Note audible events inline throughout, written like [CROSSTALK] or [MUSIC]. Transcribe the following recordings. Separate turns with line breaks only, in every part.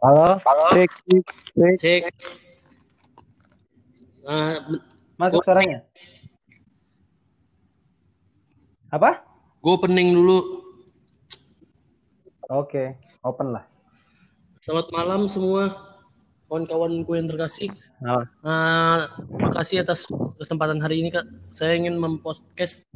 Halo,
Halo.
cek, cek, cek.
Cek. Eh,
Masuk suaranya. Apa?
gue opening dulu.
Oke, open lah.
Selamat malam semua kawan-kawanku yang terkasih.
Nah,
Eh, makasih atas kesempatan hari ini kak. Saya ingin mempodcast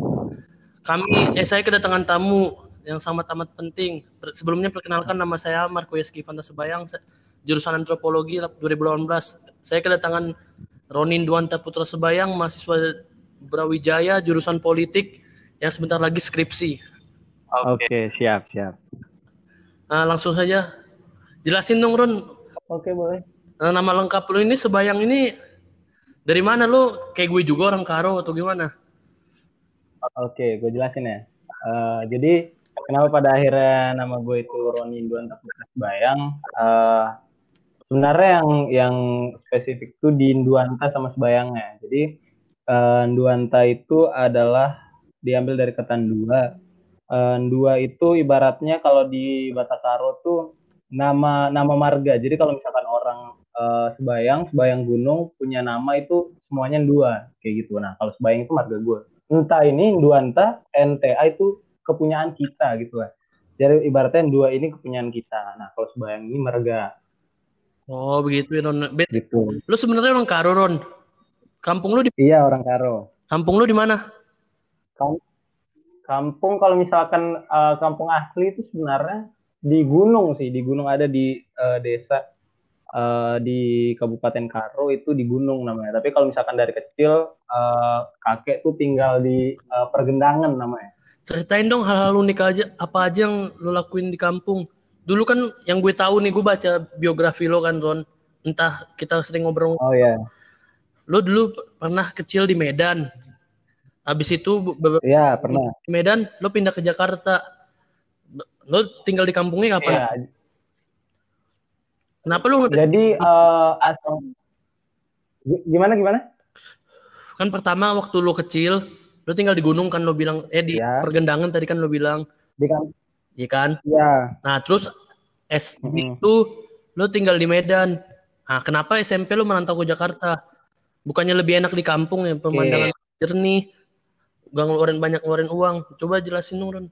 kami. Eh saya kedatangan tamu yang sangat amat penting. Sebelumnya perkenalkan nama saya Marco Yeski Fanta Sebayang, se- jurusan antropologi 2018. Saya kedatangan Ronin Duanta Putra Sebayang, mahasiswa Brawijaya, jurusan politik yang sebentar lagi skripsi.
Oke, siap, siap.
Nah, langsung saja. Jelasin dong Ron,
Oke, boleh.
Nah, nama lengkap lu ini Sebayang ini dari mana lu? Kayak gue juga orang Karo atau gimana?
Oke, gue jelasin ya. Eh, jadi, kenapa pada akhirnya nama gue itu Roni Induan Putra Bayang? Eh, sebenarnya yang yang spesifik tuh di Induanta sama Sebayangnya. Jadi, eh, Induanta itu adalah diambil dari kata dua. Eh, dua itu ibaratnya kalau di Batakaro tuh nama nama marga. Jadi kalau misalkan orang eh, Sebayang, Sebayang Gunung punya nama itu semuanya dua kayak gitu. Nah, kalau Sebayang itu marga gue. Entah ini Duanta, NTA itu kepunyaan kita gitu lah. Jadi ibaratnya dua ini kepunyaan kita. Nah, kalau Sebayang ini marga
Oh, begitu ya Ron. Bet,
gitu.
lu sebenarnya orang Karo Ron. Kampung lu di
Iya, orang Karo.
kampung lu di mana?
Kam- Kampung kalau misalkan eh, kampung asli itu sebenarnya di gunung sih, di gunung ada di eh, desa eh, di Kabupaten Karo itu di gunung namanya. Tapi kalau misalkan dari kecil eh, kakek tuh tinggal di eh, pergendangan namanya.
Ceritain dong hal-hal unik aja apa aja yang lu lakuin di kampung. Dulu kan yang gue tahu nih gue baca biografi lo kan Ron. Entah kita sering ngobrol.
Oh ya,
Lu dulu pernah kecil di Medan. Habis itu
iya pernah.
di Medan lu pindah ke Jakarta. Lu tinggal di kampungnya kapan?
Iya.
Kenapa lu
Jadi eh, asal Gi- gimana gimana?
kan pertama waktu lu kecil lu tinggal di gunung kan lu bilang eh di
Ya.
pergendangan tadi kan lu bilang
Di kampung.
iya kan
Ya,
nah terus SD
Mm-mm.
itu lu tinggal di Medan nah kenapa SMP lu merantau ke Jakarta bukannya lebih enak di kampung ya pemandangan jernih gak ngeluarin banyak ngeluarin uang coba jelasin dong Ron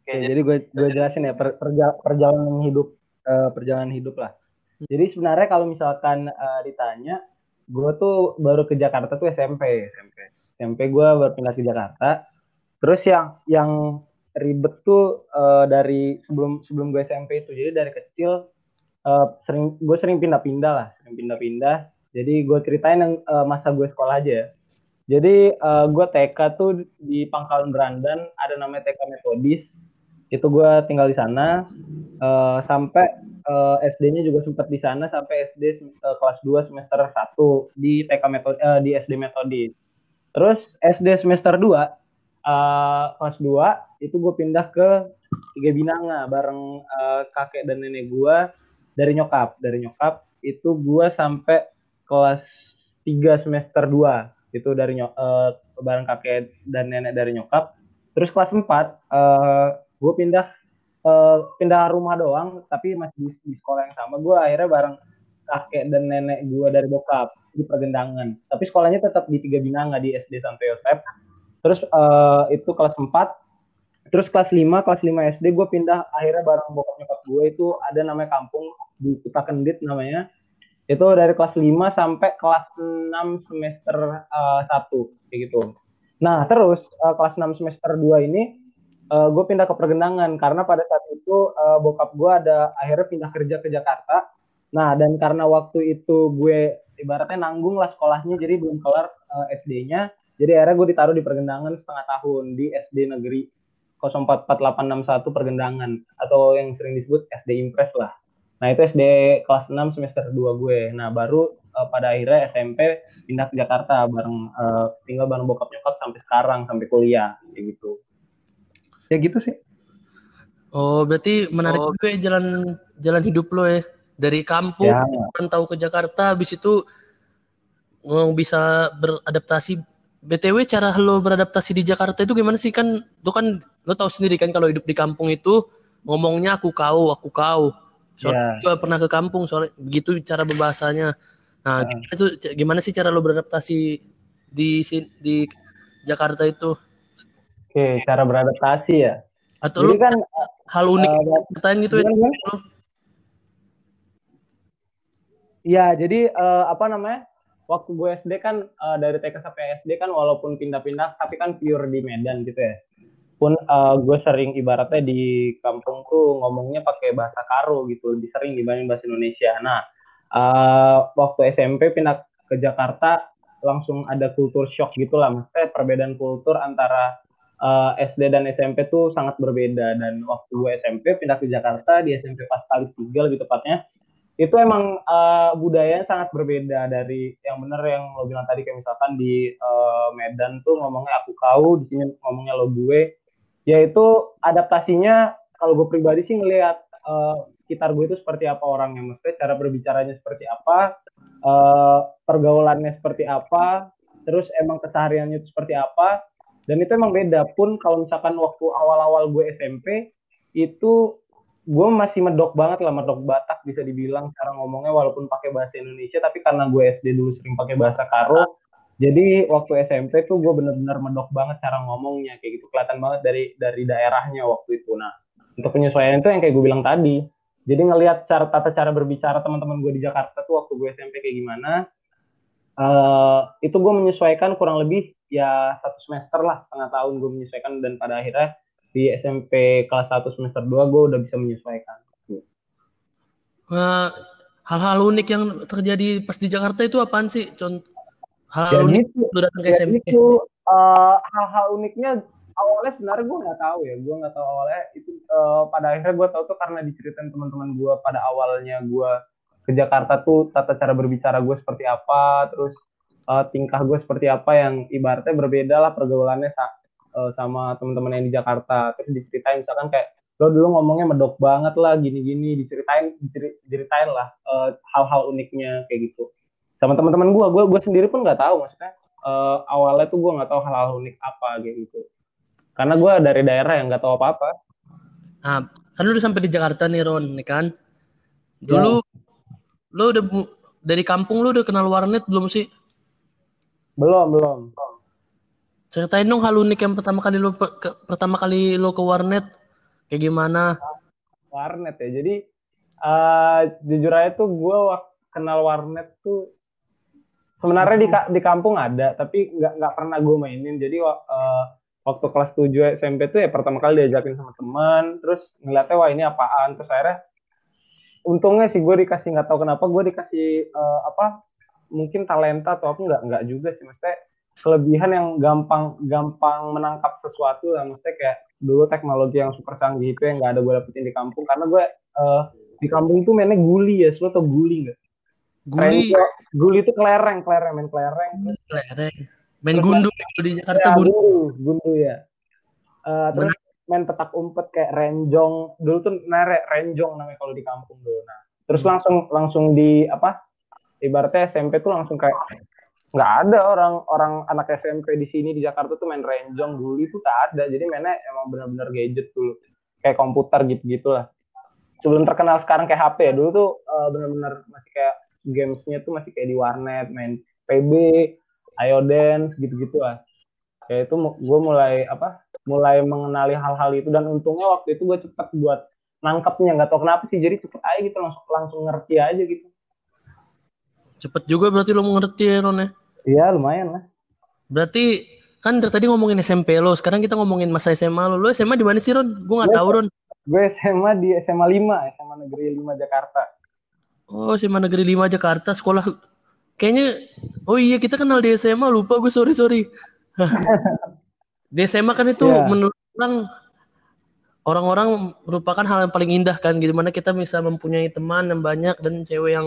Oke, jadi gue gue jelasin ya per- perja- perjalanan hidup eh, perjalanan hidup lah. Jadi sebenarnya kalau misalkan eh, ditanya, gue tuh baru ke Jakarta tuh SMP, SMP. SMP gue baru pindah ke Jakarta. Terus yang yang ribet tuh eh, dari sebelum sebelum gue SMP itu, jadi dari kecil eh, sering gue sering pindah-pindah lah, sering pindah-pindah. Jadi gue ceritain yang eh, masa gue sekolah aja ya. Jadi eh, gue TK tuh di Pangkalan Berandan ada namanya TK Metodis itu gue tinggal di sana eh, sampai eh, SD-nya juga sempat di sana sampai SD eh, kelas 2 semester 1 di TK metode eh, di SD Metodis. Terus SD semester 2 eh, kelas 2 itu gue pindah ke Tiga Binanga bareng eh, kakek dan nenek gue dari nyokap, dari nyokap itu gue sampai kelas 3 semester 2 itu dari nyok eh, bareng kakek dan nenek dari nyokap. Terus kelas 4 eh, gue pindah eh, pindah rumah doang tapi masih di, di sekolah yang sama. Gue akhirnya bareng kakek dan nenek gue dari bokap di pergendangan. Tapi sekolahnya tetap di tiga binanga di SD Santo Yosep terus eh, itu kelas 4 terus kelas 5 kelas 5 SD gue pindah. Akhirnya bareng bokap nyokap gue itu ada namanya kampung di Kuta Kendit namanya. Itu dari kelas 5 sampai kelas 6 semester eh, 1 kayak gitu. Nah terus eh, kelas 6 semester 2 ini gue pindah ke pergendangan. Karena pada saat itu eh, bokap gue ada akhirnya pindah kerja ke Jakarta. Nah dan karena waktu itu gue ibaratnya nanggung lah sekolahnya jadi belum kelar eh, SD-nya. Jadi akhirnya gue ditaruh di pergendangan setengah tahun di SD Negeri 044861 Pergendangan atau yang sering disebut SD Impres lah. Nah itu SD kelas 6 semester 2 gue. Nah baru eh, pada akhirnya SMP pindah ke Jakarta bareng eh, tinggal bareng bokap nyokap sampai sekarang sampai kuliah kayak gitu ya gitu sih
oh berarti menarik juga ya jalan jalan hidup lo ya dari kampung
Ya.
merantau ke Jakarta habis itu oh, bisa beradaptasi BTW cara lo beradaptasi di Jakarta itu gimana sih kan lo kan lo tahu sendiri kan kalau hidup di kampung itu ngomongnya aku kau aku kau Soalnya yeah. pernah ke kampung soalnya begitu cara berbahasanya. Nah, uh. itu gimana sih cara lo beradaptasi di di Jakarta itu?
Oke, okay, cara beradaptasi ya.
Atau Jadi lu kan hal unik uh, pertanyaan gitu ya?
Iya, jadi uh, apa namanya? Waktu gue SD kan uh, dari TK sampai SD kan walaupun pindah-pindah tapi kan pure di Medan gitu ya. Pun uh, gue sering ibaratnya di kampung tuh ngomongnya pakai bahasa Karo gitu, lebih sering dibanding bahasa Indonesia. Nah, uh, waktu SMP pindah ke Jakarta langsung ada kultur shock gitu lah, maksudnya perbedaan kultur antara uh, SD dan SMP tuh sangat berbeda dan waktu gue SMP pindah ke Jakarta di SMP pas kali tiga lebih tepatnya itu emang uh, budayanya sangat berbeda dari yang bener yang lo bilang tadi kayak misalkan di uh, Medan tuh ngomongnya aku kau di sini ngomongnya lo gue. Yaitu adaptasinya kalau gue pribadi sih ngelihat uh, sekitar gue itu seperti apa orangnya. Maksudnya cara berbicaranya seperti apa uh, pergaulannya seperti apa terus emang kesehariannya itu seperti apa. Dan itu emang beda. Pun kalau misalkan waktu awal-awal gue SMP itu gue masih medok banget lah medok Batak bisa dibilang cara ngomongnya walaupun pakai bahasa Indonesia tapi karena gue SD dulu sering pakai bahasa Karo jadi waktu SMP tuh gue bener-bener medok banget cara ngomongnya kayak gitu. Kelihatan banget dari dari daerahnya waktu itu. Nah untuk penyesuaian itu yang kayak gue bilang tadi. Jadi ngelihat cara tata cara berbicara teman-teman gue di Jakarta tuh waktu gue SMP kayak gimana uh, itu gue menyesuaikan kurang lebih ya satu semester lah setengah tahun gue menyesuaikan dan pada akhirnya di SMP kelas 1 semester 2 gue udah bisa menyesuaikan.
hal hal-hal unik yang terjadi pas di Jakarta itu apaan sih? Contoh hal-hal unik
itu, datang ke SMP. Itu uh, hal-hal uniknya awalnya sebenarnya gue nggak tahu ya, gue nggak tahu awalnya itu uh, pada akhirnya gue tahu tuh karena diceritain teman-teman gue pada awalnya gue ke Jakarta tuh tata cara berbicara gue seperti apa, terus uh, tingkah gue seperti apa yang ibaratnya berbeda lah pergaulannya uh, sama teman-teman yang di Jakarta. Terus diceritain misalkan kayak lo dulu ngomongnya medok banget lah gini-gini. Diceritain diceritain lah hal eh, hal-hal uniknya kayak gitu. Sama teman-teman gue gue gue sendiri pun nggak tahu maksudnya uh, awalnya tuh gue nggak tahu hal-hal unik apa kayak gitu. Karena gue dari daerah yang nggak tahu apa-apa.
Ah kan lu udah sampai di Jakarta nih Ron nih kan? Dulu ya. lu udah dari kampung lu udah kenal warnet belum sih?
Belum belum
Ceritain dong hal unik yang pertama kali lo ke, pertama kali lo ke warnet kayak gimana?
Warnet ya. Jadi uh, jujur aja tuh gue kenal warnet tuh sebenarnya di di kampung ada tapi nggak nggak pernah gue mainin. Jadi uh, waktu kelas 7 SMP tuh ya pertama kali diajakin sama teman, terus ngeliatnya wah ini apaan, terus akhirnya untungnya sih gue dikasih nggak tahu kenapa gue dikasih uh, apa mungkin talenta atau apa nggak nggak juga sih maksudnya kelebihan yang gampang gampang menangkap sesuatu lah. Maksudnya kayak dulu teknologi yang super canggih itu yang nggak ada gue dapetin di kampung. Karena gue uh, di kampung itu mainnya guli ya. Lo tau guli nggak?
Guli
Keren, guli itu kelereng kelereng main kelereng.
Kelereng. Main gundu di Jakarta ya, gundu.
gundu ya. Uh, terus Benar. main petak umpet kayak renjong. Dulu tuh nere renjong namanya kalau di kampung dulu. Nah terus hmm. langsung langsung di apa ibaratnya SMP tuh langsung kayak nggak ada orang orang anak SMP di sini di Jakarta tuh main renjong. Dulu itu tak ada. Jadi mainnya emang bener-bener gadget dulu. Kayak komputer gitu gitulah sebelum terkenal sekarang kayak HP ya. Dulu tuh uh, bener-bener masih kayak gamesnya tuh masih kayak di warnet main PB Ayo Dance gitu-gitu lah. Kayak itu gue mulai apa mulai mengenali hal-hal itu. Dan untungnya waktu itu gue cepet buat nangkepnya. Nggak tau kenapa sih jadi cepet aja gitu. Langsung langsung ngerti aja gitu.
Cepet juga berarti lo mengerti ya Ron ya
Iya lumayan lah.
Berarti kan dari tadi ngomongin SMP lo, sekarang kita ngomongin masa SMA lo. Lo SMA di mana sih Ron? Gue gak tahu Ron.
Gue SMA di SMA 5, SMA Negeri 5 Jakarta.
Oh SMA Negeri 5 Jakarta, sekolah kayaknya oh iya kita kenal di SMA lupa gue sorry sorry. [LAUGHS] di SMA kan itu yeah. menurut orang orang-orang merupakan hal yang paling indah kan gimana kita bisa mempunyai teman yang banyak dan cewek yang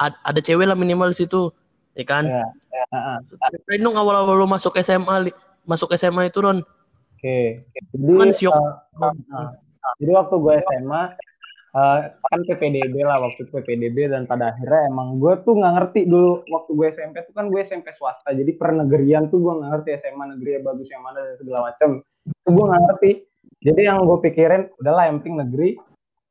ada cewek lah minimal di situ ya kan? Ya, ya, uh, dong awal-awal lu masuk SMA, masuk SMA itu Ron.
Oke. Okay. Jadi, kan uh, uh, uh, jadi waktu gue SMA uh, kan PPDB lah waktu PPDB dan pada akhirnya emang gue tuh nggak ngerti dulu waktu gue SMP tuh kan gue SMP swasta jadi pernegerian tuh gue nggak ngerti SMA negeri yang bagus yang mana dan segala macam itu gue nggak ngerti jadi yang gue pikirin udahlah yang penting negeri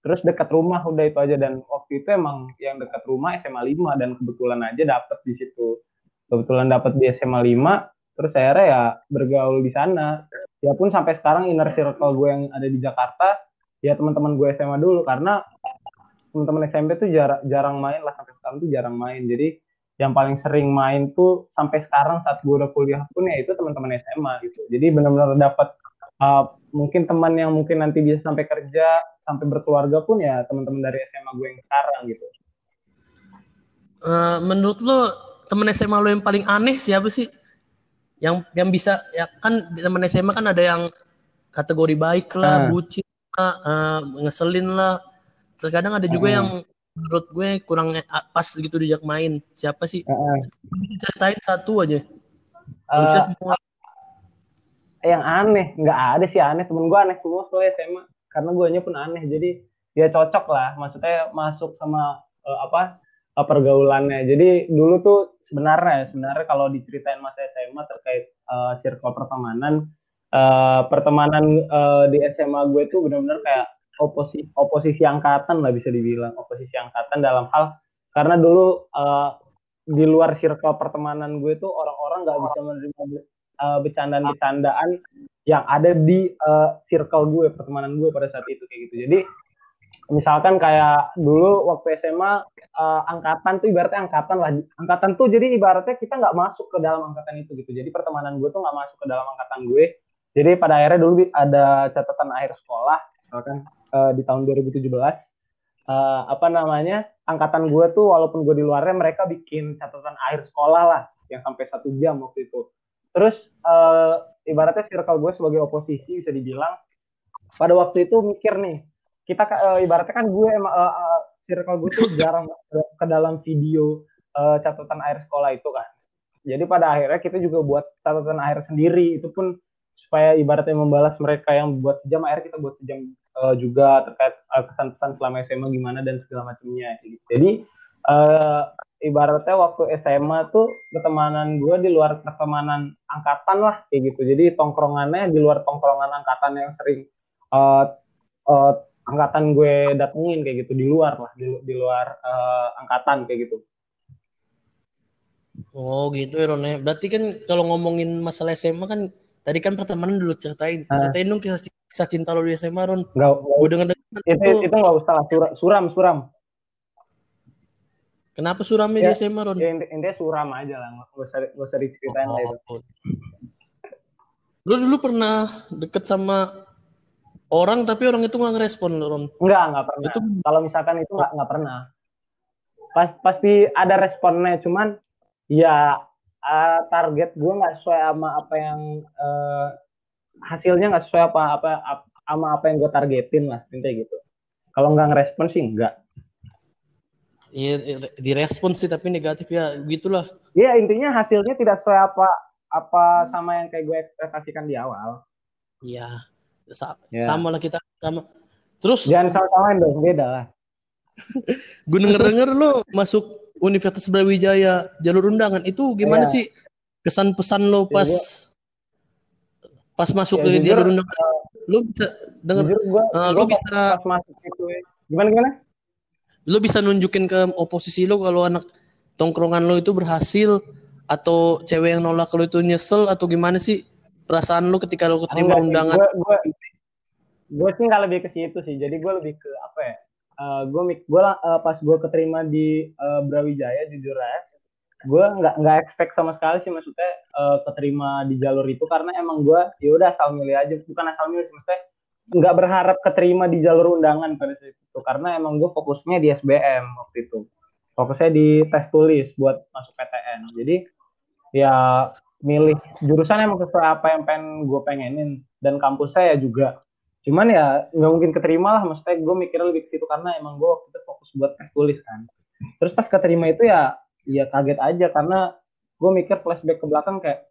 terus dekat rumah udah itu aja. Dan waktu itu emang yang dekat rumah SMA 5 dan kebetulan aja dapet di situ. Kebetulan dapet di SMA 5 terus akhirnya ya bergaul di sana. Ya pun sampai sekarang inner circle gue yang ada di Jakarta ya teman-teman gue SMA dulu. Karena teman-teman SMP tuh jarang jarang main lah. Sampai sekarang tuh jarang main. Jadi yang paling sering main tuh sampai sekarang saat gue udah kuliah pun ya itu teman-teman SMA gitu. Jadi benar-benar dapat uh, mungkin teman yang mungkin nanti bisa sampai kerja sampai berkeluarga pun ya teman-teman dari SMA gue yang sekarang gitu.
Uh, menurut lo teman SMA lo yang paling aneh siapa sih? Yang yang bisa ya kan teman SMA kan ada yang kategori baik lah, uh. bucin lah, uh, ngeselin lah. Terkadang ada juga uh. yang menurut gue kurang pas gitu diajak main. Siapa sih? Uh. Ceritain satu aja. Uh, semua.
Yang aneh, nggak ada sih aneh. Temen gue aneh semua soalnya SMA karena guanya pun aneh. Jadi dia cocok lah. Maksudnya masuk sama uh, apa uh, pergaulannya. Jadi dulu tuh sebenarnya sebenarnya kalau diceritain masa SMA terkait uh, circle pertemanan uh, pertemanan uh, di SMA gue tuh benar-benar kayak oposisi oposisi angkatan lah bisa dibilang. Oposisi angkatan dalam hal karena dulu uh, di luar circle pertemanan gue tuh orang-orang nggak bisa menerima uh, bercandaan-bercandaan yang ada di uh, circle gue, pertemanan gue pada saat itu kayak gitu. Jadi misalkan kayak dulu waktu SMA uh, eh, angkatan tuh ibaratnya angkatan lah. Angkatan tuh jadi ibaratnya kita nggak masuk ke dalam angkatan itu gitu. Jadi pertemanan gue tuh nggak masuk ke dalam angkatan gue. Jadi pada akhirnya dulu ada catatan akhir sekolah, misalkan uh, di tahun 2017. Uh, apa namanya angkatan gue tuh walaupun gue di luarnya mereka bikin catatan akhir sekolah lah yang sampai satu jam waktu itu Terus uh, ibaratnya circle gue sebagai oposisi bisa dibilang pada waktu itu mikir nih kita uh, ibaratnya kan gue emang uh, uh, circle gue tuh jarang ke dalam video uh, catatan akhir sekolah itu kan. Jadi pada akhirnya kita juga buat catatan akhir sendiri itu pun supaya ibaratnya membalas mereka yang buat sejam akhirnya kita buat sejam uh, juga terkait uh, kesan-kesan selama SMA gimana dan segala macamnya gitu. Jadi uh, ibaratnya waktu SMA tuh pertemanan gue di luar pertemanan angkatan lah kayak gitu. Jadi tongkrongannya di luar tongkrongan angkatan yang sering uh, uh, angkatan gue datengin kayak gitu di luar lah di, di luar uh, angkatan kayak gitu.
Oh gitu ya Ron. Berarti kan kalau ngomongin masalah SMA kan tadi kan pertemanan dulu ceritain. Uh. Ceritain dong kisah, kisah cinta lo di SMA Ron.
Enggak. Gue denger, denger itu, itu nggak usah. Suram, suram.
Kenapa suram ya, di SMA, Ron?
Ya, intinya suram aja lah, nggak usah, nggak usah diceritain oh, itu.
Lu dulu pernah deket sama orang tapi orang itu nggak ngerespon, Ron?
Enggak, nggak pernah. Itu... Kalau misalkan itu nggak nggak pernah. Pas, pasti ada responnya, cuman ya uh, target gue nggak sesuai sama apa yang uh, hasilnya nggak sesuai apa apa sama apa yang gue targetin lah, intinya gitu. Kalau nggak ngerespon sih enggak.
Iya, direspon sih tapi negatif ya, gitulah.
Iya, intinya hasilnya tidak sesuai apa apa sama yang kayak gue ekspektasikan di awal.
Iya. Sa ya. Sama lah kita sama. Terus
jangan salah-salahin dong, beda lah. [LAUGHS]
gue denger-denger lo masuk Universitas Brawijaya jalur undangan itu gimana ya. sih kesan pesan lo pas ya, pas masuk ya, ke jalur undangan? Uh, lo bisa denger jujur, gua, uh, lo bisa pas masuk itu
gimana gimana?
Lo bisa nunjukin ke oposisi lo kalau anak tongkrongan lo itu berhasil atau cewek yang nolak lo itu nyesel atau gimana sih perasaan lo ketika lo keterima Enggak, undangan?
Gue, gue, sih nggak lebih ke situ sih. Jadi gue lebih ke apa ya? Uh, gue gue uh, pas gue keterima di uh, Brawijaya jujur aja, gue nggak nggak expect sama sekali sih maksudnya uh, keterima di jalur itu karena emang gue ya udah asal milih aja bukan asal milih maksudnya nggak berharap keterima di jalur undangan pada saat itu karena emang gue fokusnya di SBM waktu itu. Fokusnya di tes tulis buat masuk PTN jadi ya milih jurusan emang sesuai apa yang pengen gue pengenin. Dan kampus saya juga. Cuman ya nggak mungkin keterima lah. Maksudnya gue mikirnya lebih ke situ karena emang gue waktu itu fokus buat tes tulis kan. Terus pas keterima itu ya ya kaget aja. Karena gue mikir flashback ke belakang kayak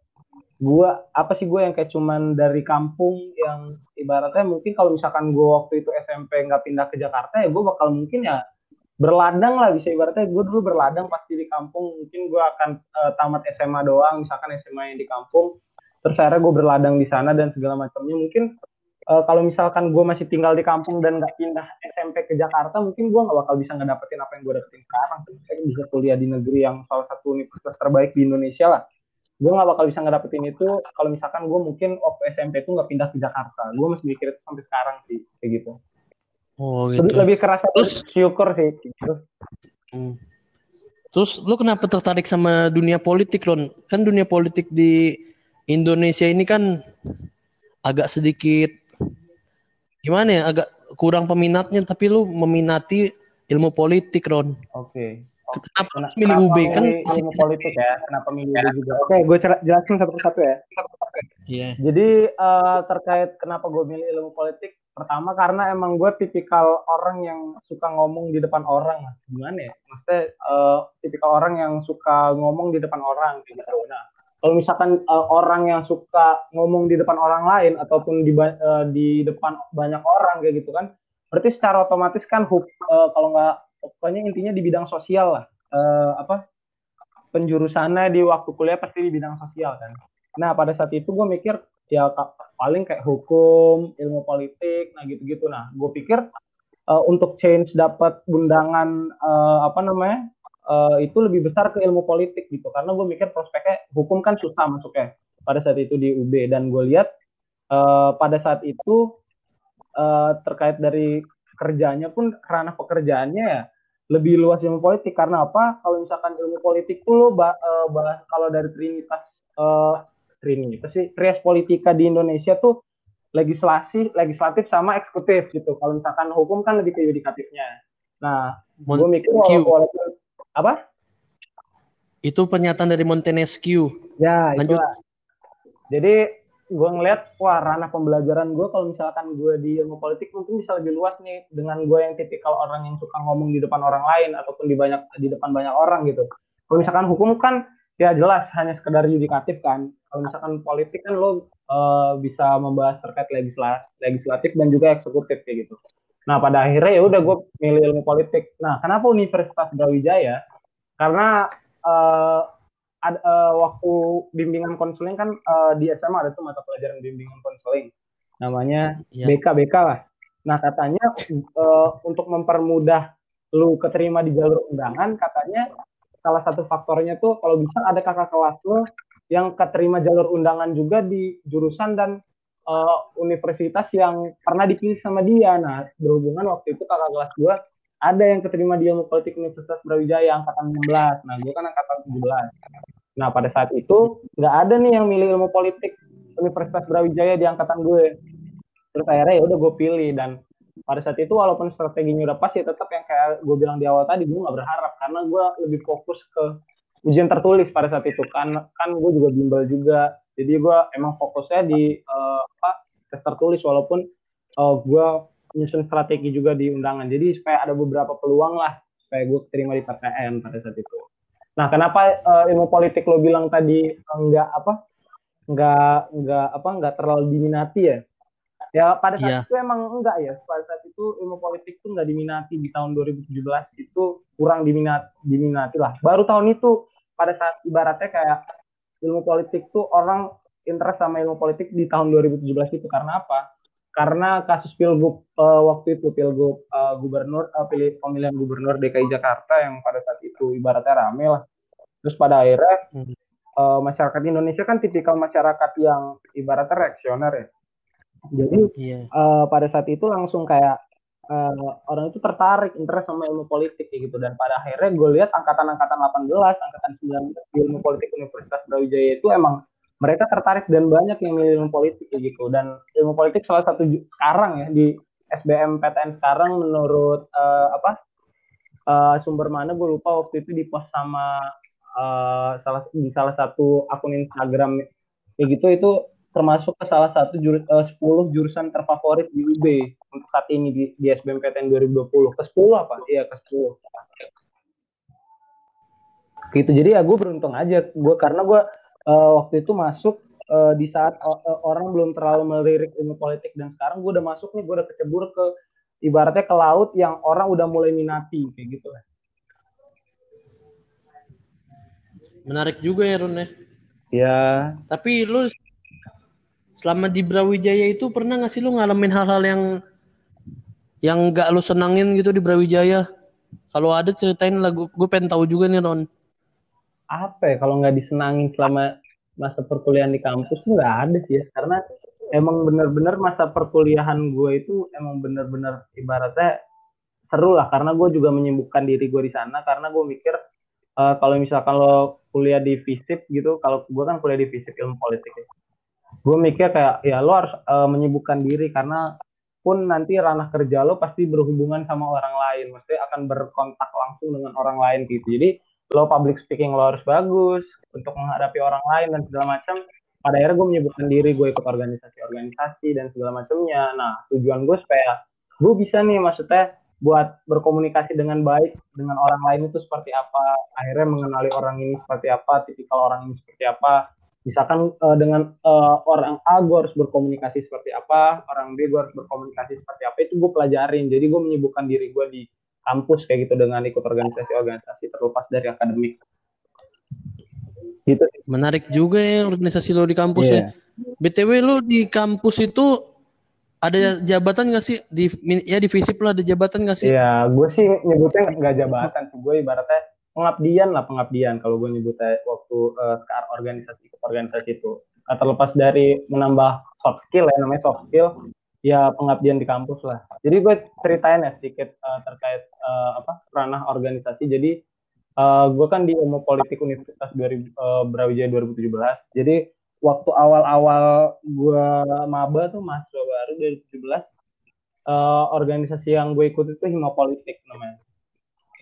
gue apa sih gue yang kayak cuman dari kampung yang ibaratnya mungkin kalau misalkan gue waktu itu SMP nggak pindah ke Jakarta ya gue bakal mungkin ya berladang lah bisa ibaratnya gue dulu berladang pasti di kampung mungkin gue akan uh, tamat SMA doang misalkan SMA yang di kampung terus akhirnya gue berladang di sana dan segala macamnya mungkin uh, kalau misalkan gue masih tinggal di kampung dan nggak pindah SMP ke Jakarta, mungkin gue nggak bakal bisa ngedapetin apa yang gue dapetin sekarang. Saya bisa kuliah di negeri yang salah satu universitas terbaik di Indonesia lah. Gue nggak bakal bisa ngedapetin itu kalau misalkan gue mungkin waktu SMP itu nggak pindah ke Jakarta. Gue masih mikir itu sampai sekarang sih, kayak gitu. Oh gitu. Lebih, lebih kerasa Terus, syukur sih. Gitu.
Hmm. Terus lu kenapa tertarik sama dunia politik, Ron? Kan dunia politik di Indonesia ini kan agak sedikit gimana ya agak kurang peminatnya tapi lu meminati ilmu politik Ron.
Oke.
Okay. Kenapa, kenapa milih UB kan
ilmu politik ya? Kenapa milih UB juga? Oke, okay, gue jelasin satu persatu ya. Iya. Yeah. Jadi uh, terkait kenapa gue milih ilmu politik, pertama karena emang gue tipikal orang yang suka ngomong di depan orang Gimana ya? Maksudnya uh, tipikal orang yang suka ngomong di depan orang gitu. Nah, kalau misalkan uh, orang yang suka ngomong di depan orang lain ataupun di uh, di depan banyak orang kayak gitu kan berarti secara otomatis kan uh, kalau nggak pokoknya intinya di bidang sosial lah. Uh, apa penjurusannya di waktu kuliah pasti di bidang sosial kan. Nah pada saat itu gue mikir ya paling kayak hukum ilmu politik nah gitu-gitu. Nah gue pikir uh, untuk change dapat undangan uh, apa namanya uh, itu lebih besar ke ilmu politik gitu. Karena gue mikir prospeknya hukum kan susah masuknya pada saat itu di UB dan gue lihat uh, pada saat itu uh, terkait dari kerjanya pun karena pekerjaannya ya lebih luas ilmu politik karena apa kalau misalkan ilmu politik tuh lo bah, uh, bahas kalau dari trinitas uh, trinitas sih trias politika di Indonesia tuh legislasi legislatif sama eksekutif gitu kalau misalkan hukum kan lebih ke yudikatifnya nah gue mikir walaupun apa?
Itu pernyataan dari Montesquieu.
Ya, Lanjut. Itulah. Jadi gue ngeliat, wah ranah pembelajaran gue kalau misalkan gue di ilmu politik mungkin bisa lebih luas nih dengan gue yang tipikal orang yang suka ngomong di depan orang lain ataupun di banyak di depan banyak orang gitu. Kalau misalkan hukum kan ya jelas hanya sekedar yudikatif kan. Kalau misalkan politik kan lo uh, bisa membahas terkait legislatif, dan juga eksekutif kayak gitu. Nah pada akhirnya ya udah gue milih ilmu politik. Nah kenapa Universitas Brawijaya? Karena uh, ad, uh, waktu bimbingan konseling kan uh, di SMA ada tuh mata pelajaran bimbingan konseling, namanya ya. BK BK lah. Nah katanya uh, untuk mempermudah lu keterima di jalur undangan, katanya salah satu faktornya tuh kalau bisa ada kakak kelas lu yang keterima jalur undangan juga di jurusan dan uh, universitas yang pernah dipilih sama dia. Nah, berhubungan waktu itu kakak kelas gue ada yang keterima di ilmu politik Universitas Brawijaya angkatan 16. Nah, gue kan angkatan 17. Nah, pada saat itu nggak ada nih yang milih ilmu politik Universitas Brawijaya di angkatan gue. Terus akhirnya ya udah gue pilih dan pada saat itu walaupun strateginya udah pas ya tetap yang kayak gue bilang di awal tadi gue nggak berharap karena gue lebih fokus ke ujian tertulis pada saat itu kan kan gue juga bimbel juga jadi gue emang fokusnya di uh, apa tes tertulis walaupun uh, gue nyusun strategi juga di undangan. Jadi supaya ada beberapa peluang lah supaya gue terima di PTN pada saat itu. Nah kenapa uh, ilmu politik lo bilang tadi enggak apa enggak enggak apa enggak terlalu diminati ya? Ya pada saat yeah. itu emang enggak ya. Pada saat itu ilmu politik tuh enggak diminati. Di tahun 2017 itu kurang diminati diminati lah. Baru tahun itu pada saat ibaratnya kayak ilmu politik tuh orang interest sama ilmu politik di tahun 2017 itu. Karena apa? Karena kasus pilgub uh, waktu itu pilgub uh, gubernur uh, pilih pemilihan gubernur DKI Jakarta yang pada saat itu ibaratnya rame lah. Terus pada akhirnya uh, masyarakat Indonesia kan tipikal masyarakat yang ibaratnya reaksioner ya. Jadi yeah. Iya. uh, pada saat itu langsung kayak uh, orang itu tertarik interest sama ilmu politik kayak gitu dan pada akhirnya gue lihat angkatan-angkatan 18, angkatan 19 ilmu politik Universitas Brawijaya itu emang mereka tertarik dan banyak yang milih ilmu politik gitu dan ilmu politik salah satu sekarang ya di SBM PTN sekarang menurut uh, apa uh, sumber mana gue lupa waktu itu di post sama uh, salah di salah satu akun Instagram kayak gitu itu termasuk ke salah satu jur, uh, 10 jurusan terfavorit di UB untuk saat ini di, di SBMPTN 2020. Ke 10 apa? Iya, ke 10. Gitu. Jadi ya gue beruntung aja gue karena gue uh, waktu itu masuk uh, di saat uh, orang belum terlalu melirik ilmu politik dan sekarang gue udah masuk nih gue udah kecebur ke ibaratnya ke laut yang orang udah mulai minati kayak gitu lah.
Menarik juga ya Rune.
ya.
Tapi lu selama di Brawijaya itu pernah nggak sih lu ngalamin hal-hal yang yang gak lu senangin gitu di Brawijaya? Kalau ada ceritain lah, gue pengen tahu juga nih Ron.
Apa ya kalau nggak disenangin selama masa perkuliahan di kampus nggak ada sih ya, karena emang bener-bener masa perkuliahan gue itu emang bener-bener ibaratnya seru lah, karena gue juga menyembuhkan diri gue di sana, karena gue mikir uh, kalau misalkan lo kuliah di FISIP gitu, kalau gue kan kuliah di FISIP ilmu politik ya, gue mikir kayak ya lo harus uh, menyibukkan diri. Karena pun nanti ranah kerja lo pasti berhubungan sama orang lain, mesti akan berkontak langsung dengan orang lain gitu. Jadi lo public speaking lo harus bagus untuk menghadapi orang lain dan segala macam. Pada akhirnya gue menyebutkan diri, gue ikut organisasi-organisasi dan segala macamnya. Nah tujuan gue supaya gue bisa nih maksudnya buat berkomunikasi dengan baik dengan orang lain itu seperti apa. Akhirnya mengenali orang ini seperti apa, tipikal orang ini seperti apa, misalkan uh, dengan uh, orang A gue harus berkomunikasi seperti apa, orang B gue harus berkomunikasi seperti apa, itu gue pelajarin. Jadi gue menyibukkan diri gue di kampus kayak gitu dengan ikut organisasi-organisasi terlepas dari akademik.
Gitu. Menarik juga ya organisasi lo di kampus yeah. ya. BTW lo di kampus itu ada jabatan gak sih di ya di FISIP lo ada jabatan gak sih?
Iya, gue sih nyebutnya nggak jabatan sih. Gue ibaratnya pengabdian lah pengabdian kalau gue nyebutnya waktu uh, ke organisasi ikut organisasi itu nah, terlepas dari menambah soft skill ya namanya soft skill ya pengabdian di kampus lah. Jadi gue ceritain ya sedikit uh, terkait uh, apa ranah organisasi. Jadi uh, gue kan di ilmu politik Universitas 2000, uh, Brawijaya 2017 jadi waktu awal-awal gue maba tuh mahasiswa baru 2017 uh, organisasi yang gue ikut itu hima politik namanya.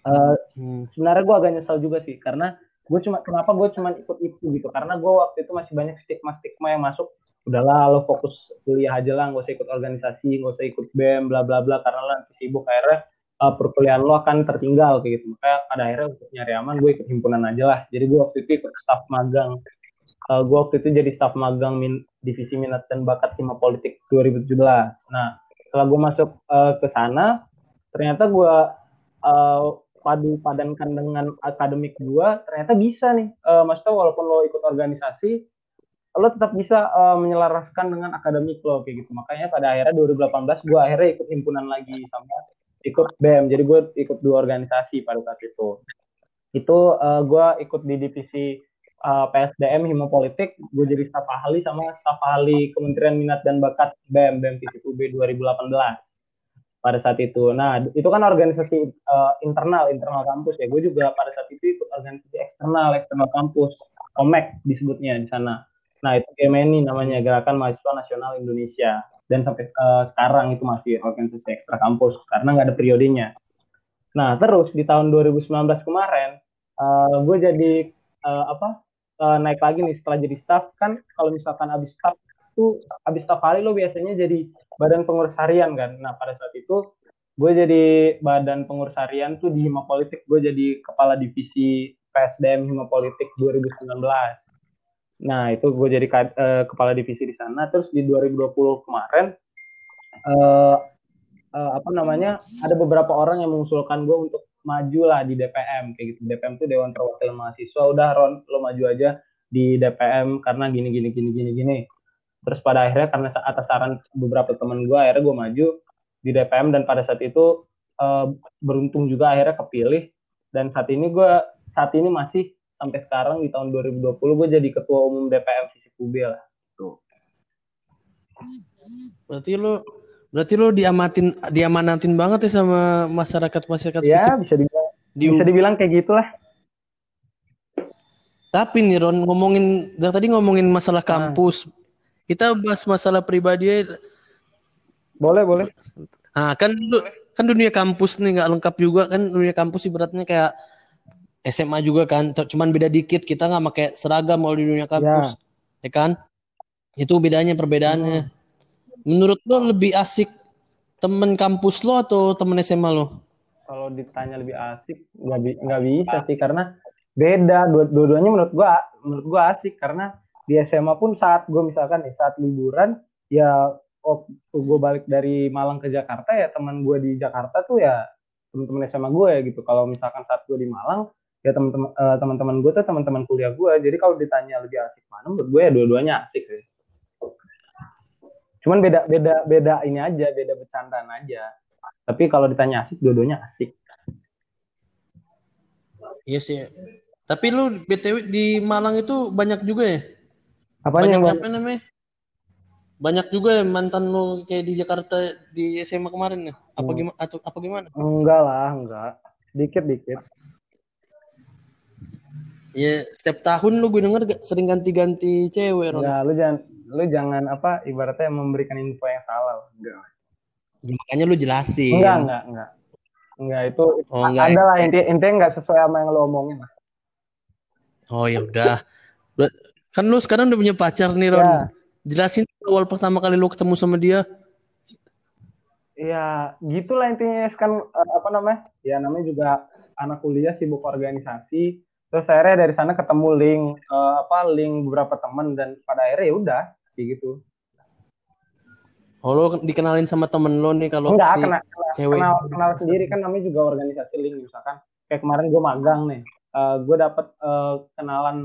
Uh, hmm. Sebenarnya gue agak nyesal juga sih karena gue cuma kenapa gue cuma ikut itu gitu? Karena gue waktu itu masih banyak stigma stigma yang masuk udahlah lo fokus kuliah aja lah gak usah ikut organisasi gak usah ikut bem bla bla bla karena lo nanti sibuk. Akhirnya uh, perkuliahan lo akan tertinggal kayak gitu. Makanya pada akhirnya untuk nyari aman gue ikut himpunan aja lah. Jadi gue waktu itu ikut staff magang. Uh, gue waktu itu jadi staff magang min, divisi minat dan bakat hima politik 2017 nah setelah gue masuk uh, ke sana ternyata gue uh, padu padankan dengan akademik gua ternyata bisa nih. Uh, maksudnya walaupun lo ikut organisasi lo tetap bisa uh, menyelaraskan dengan akademik lo kayak gitu makanya pada akhirnya 2018 gua akhirnya ikut himpunan lagi sama ikut BEM jadi gue ikut dua organisasi pada saat itu itu uh, gue ikut di divisi uh, PSDM Himopolitik gue jadi staf ahli sama staf ahli Kementerian Minat dan Bakat BEM BEM Fisip UB 2018 pada saat itu. Nah, itu kan organisasi uh, internal, internal kampus ya. Gue juga pada saat itu ikut organisasi eksternal, eksternal kampus, OMEK disebutnya di sana. Nah, itu GMNI namanya, Gerakan Mahasiswa Nasional Indonesia. Dan sampai uh, sekarang itu masih organisasi ekstra kampus, karena nggak ada periodenya. Nah, terus di tahun 2019 kemarin, uh, gue jadi uh, apa uh, naik lagi nih setelah jadi staff kan kalau misalkan abis staff itu abis staff kali lo biasanya jadi badan pengurus harian kan. Nah pada saat itu gue jadi badan pengurus harian tuh di Hima Politik. Gue jadi kepala divisi PSDM Hima Politik 2019. Nah itu gue jadi uh, kepala divisi di sana. Terus di 2020 kemarin uh, uh, apa namanya ada beberapa orang yang mengusulkan gue untuk maju lah di DPM kayak gitu. DPM tuh Dewan Perwakilan Mahasiswa. Udah Ron lo maju aja di DPM karena gini gini gini gini gini terus pada akhirnya karena atas saran beberapa teman gue akhirnya gue maju di DPM dan pada saat itu uh, beruntung juga akhirnya kepilih dan saat ini gue saat ini masih sampai sekarang di tahun 2020 gue jadi ketua umum DPM sisi UB lah. Tuh
berarti lo berarti lo diamatin diamanatin banget ya sama masyarakat masyarakat
ya bisa dibilang di, bisa dibilang kayak gitulah.
Tapi nih Ron ngomongin dari tadi ngomongin masalah nah. kampus nah kita bahas masalah pribadi
boleh boleh.
Nah kan kan dunia kampus nih nggak lengkap juga kan dunia kampus ibaratnya kayak SMA juga kan cuman beda dikit. Kita nggak pakai seragam kalau di dunia kampus ya, ya kan? Itu bedanya perbedaannya. Hmm. menurut lo lebih asik temen kampus lo atau temen SMA lo?
Kalau ditanya lebih asik nggak bi nggak bisa sih karena beda. Dua-duanya menurut gua menurut gua asik. Karena di SMA pun saat gue misalkan nih saat liburan ya waktu gue balik dari Malang ke Jakarta ya teman gue di Jakarta tuh ya teman-teman SMA gue ya gitu. Kalau misalkan saat gue di Malang ya teman-teman uh, teman-teman gue tuh teman-teman kuliah gue jadi kalau ditanya lebih asik mana menurut gue ya dua-duanya asik sih cuman beda beda beda ini aja beda bercandaan aja tapi kalau ditanya asik dua-duanya asik
Iya sih. Tapi lu BTW di Malang itu banyak juga ya?
apa
banyak
yang
apa namanya? Banyak juga ya mantan lu kayak di Jakarta di SMA kemarin ya? Apa
Hmm.
gimana atau apa gimana?
enggak lah enggak dikit dikit
Ya setiap tahun lu gue denger gak sering ganti-ganti cewek Ron.
enggak lu jangan lu jangan apa ibaratnya memberikan info yang salah enggak
Ya, makanya lu jelasin.
enggak enggak enggak enggak itu
Oh, enggak.
ada lah intinya intinya enggak sesuai sama yang lu omongin lah
Oh ya udah. Kan lu sekarang udah punya pacar nih Ron.
Ya.
Jelasin awal pertama kali lu ketemu sama dia.
Ya, gitulah intinya kan eh, apa namanya? Ya namanya juga anak kuliah sibuk organisasi. Terus akhirnya dari sana ketemu link eh, apa link beberapa teman dan pada akhirnya ya udah kayak gitu.
Oh lu dikenalin sama temen lu nih kalau
Enggak,
si
kena, kena-
cewek.
kenal, kenal sendiri kan namanya juga organisasi link misalkan. Kayak kemarin gue magang nih. Eh, gue dapet eh, kenalan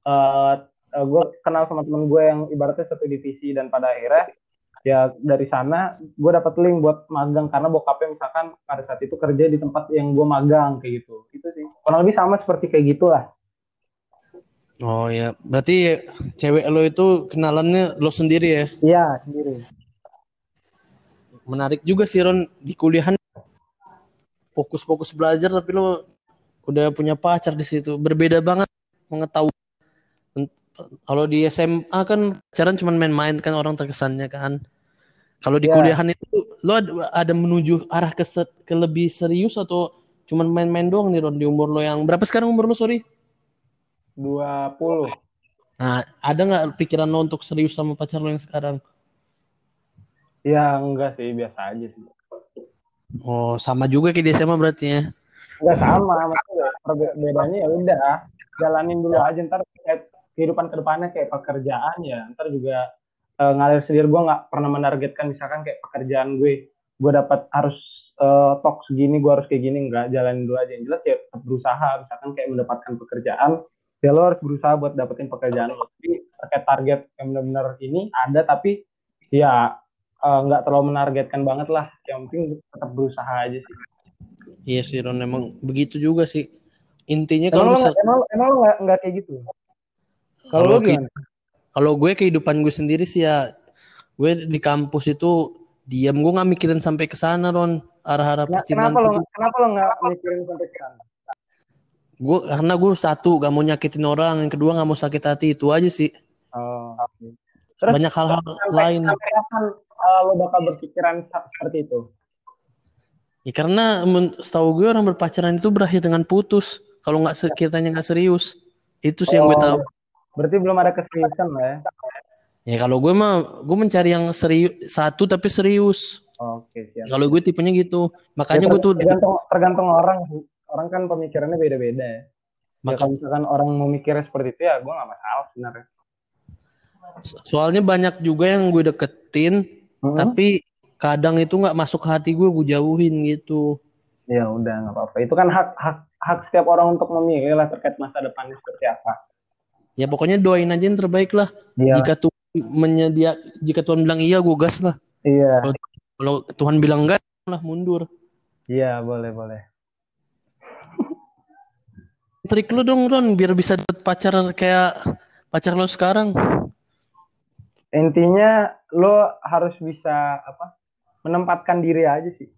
eh gue kenal sama temen gue yang ibaratnya satu divisi dan pada akhirnya ya dari sana gue dapet link buat magang karena bokapnya misalkan pada saat itu kerja di tempat yang gue magang kayak gitu itu sih kurang lebih sama seperti kayak gitulah
Oh ya, berarti cewek lo itu kenalannya lo sendiri ya?
iya sendiri
Menarik juga sih Ron di kuliahan fokus-fokus belajar tapi lo udah punya pacar di situ. Berbeda banget mengetahui. Kalau di SMA kan pacaran cuma main-main kan orang terkesannya kan. Kalau di
Ya.
kuliahan itu lo ada, ada menuju arah ke, se- ke lebih serius atau cuman main-main doang nih Ron di umur lo yang berapa sekarang umur lo sorry?
20
Nah, ada nggak pikiran lo untuk serius sama pacar lo yang sekarang?
ya enggak sih biasa aja sih
Oh, sama juga kayak di SMA berarti ya.
enggak sama maksudnya perbedaannya ya udah jalanin dulu aja ntar kehidupan ke depannya kayak pekerjaan ya ntar juga eh, ngalir sendiri. Gue nggak pernah menargetkan misalkan kayak pekerjaan gue gue dapat harus eh, tok segini gue harus kayak gini. Enggak jalanin dulu aja. Yang jelas ya tetap berusaha. Misalkan kayak mendapatkan pekerjaan ya lo harus berusaha buat dapetin pekerjaan lo. Jadi terkait target yang benar-benar ini ada tapi ya eh, nggak terlalu menargetkan banget lah. Yang penting tetap berusaha aja sih.
Iya sih Ron, emang begitu juga sih. Intinya kalau
lo,
misal
nggak- emang, emang lo nggak nggak kayak gitu? Kalau
Kalau gue kehidupan gue sendiri sih ya gue di kampus itu diam gue nggak mikirin sampai ke sana Ron. Arah-arah
Nah,
percintaan
kenapa lo
itu.
kenapa lo nggak mikirin sampai ke sana?
gue karena gue satu gak mau nyakitin orang. Yang kedua gak mau sakit hati. Itu aja sih.
Oh. Terus
banyak hal-hal lain
sampai kapan uh, lo bakal berpikiran seperti itu?
ya karena setahu gue orang berpacaran itu berakhir dengan putus. Kalau nggak se- kitanya nggak serius. Itu sih yang gue
Oh,
tahu
Berarti belum ada keseriusan lah ya?
ya kalau gue mah gue mencari yang serius satu tapi serius
Oke siap.
kalau gue tipenya gitu makanya
Ya,
gue tuh
tergantung tergantung orang. Orang kan pemikirannya beda-beda ya. Ya,
maka
kalau misalkan orang mau mikirnya seperti itu ya gue nggak masalah sebenarnya.
soalnya banyak juga yang gue deketin
Hmm?
tapi kadang itu nggak masuk hati gue gue jauhin gitu
Ya udah nggak apa-apa. Itu kan hak hak hak setiap orang untuk memilih lah terkait masa depannya seperti apa.
Ya pokoknya doain aja yang terbaik lah
Iya.
jika Tuhan menyedia jika Tuhan bilang iya gue gas lah
Iya.
kalau Tuhan bilang enggak lah mundur
Iya boleh boleh.
trik lu dong Ron biar bisa dapet pacar kayak pacar lo sekarang
intinya lo harus bisa apa menempatkan diri aja sih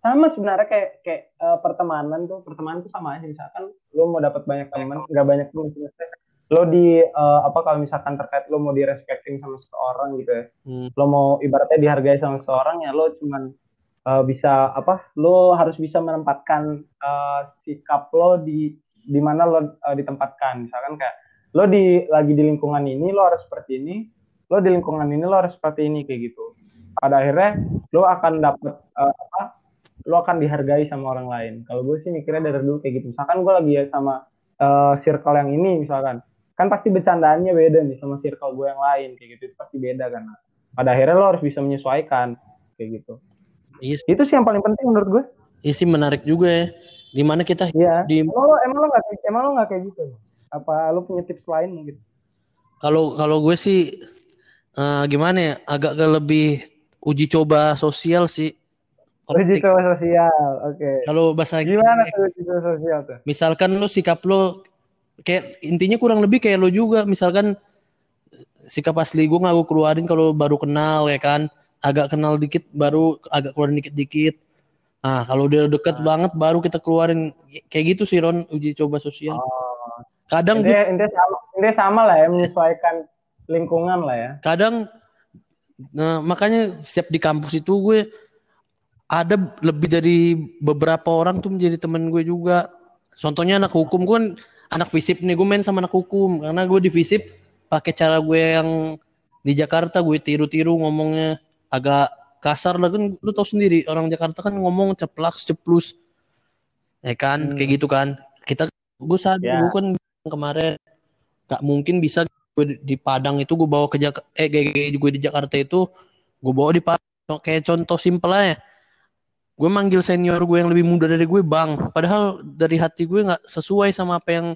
sama sebenarnya kayak kayak eh, pertemanan tuh pertemanan tuh sama aja misalkan lo mau dapat banyak teman nggak banyak teman lo di eh, apa kalau misalkan terkait lo mau direspektin sama seseorang gitu ya
Hmm.
lo mau ibaratnya dihargai sama seseorang ya lo cuman eh, bisa apa lo harus bisa menempatkan eh, sikap lo di di mana lo eh, ditempatkan. Misalkan kayak lo di lagi di lingkungan ini lo harus seperti ini lo di lingkungan ini lo harus seperti ini kayak gitu. Pada akhirnya lo akan dapet eh, apa lo akan dihargai sama orang lain. Kalau gue sih mikirnya dari dulu kayak gitu. Misalkan gue lagi ya sama eh, circle yang ini misalkan kan pasti bercandaannya beda nih sama circle gue yang lain kayak gitu itu pasti beda kan pada akhirnya lo harus bisa menyesuaikan kayak gitu
Iya, sih.
itu sih yang paling penting menurut gue
Iya sih menarik juga ya di mana kita
Iya.
di
Emang lo emang lo nggak emang lo nggak kayak gitu? Apa lo punya tips lain mungkin?
kalau kalau gue sih eh, gimana ya? Agak ke lebih uji coba sosial sih.
Uji coba sosial. Oke.
Kalau bahasa
Gimana tuh uji coba sosial tuh?
misalkan lo sikap lo kayak intinya kurang lebih kayak lo juga misalkan sikap asli gue nggak gue keluarin kalau baru kenal ya kan? Agak kenal dikit baru agak keluarin dikit-dikit. Nah kalau udah deket banget baru kita keluarin. Kayak gitu sih Ron uji coba sosial.
Oh.
kadang
Ini, ini sama, ini sama lah ya menyesuaikan lingkungan lah ya.
kadang nah, makanya setiap di kampus itu gue ada lebih dari beberapa orang tuh menjadi temen gue juga. Contohnya anak hukum gue kan anak visip nih gue main sama anak hukum. Karena gue di visip pakai cara gue yang di Jakarta gue tiru-tiru ngomongnya agak kasar lah. Kan lu tau sendiri orang Jakarta kan ngomong ceplak ceplus. Ya kan
Hmm.
kayak gitu kan. Kita gue sadar
Ya.
gue kan kemarin gak mungkin bisa gue di- Padang itu gue bawa ke Jak eh gue di Jakarta itu gue bawa di Padang. Kayak contoh simpel aja gue manggil senior gue yang lebih muda dari gue bang padahal dari hati gue nggak sesuai sama apa yang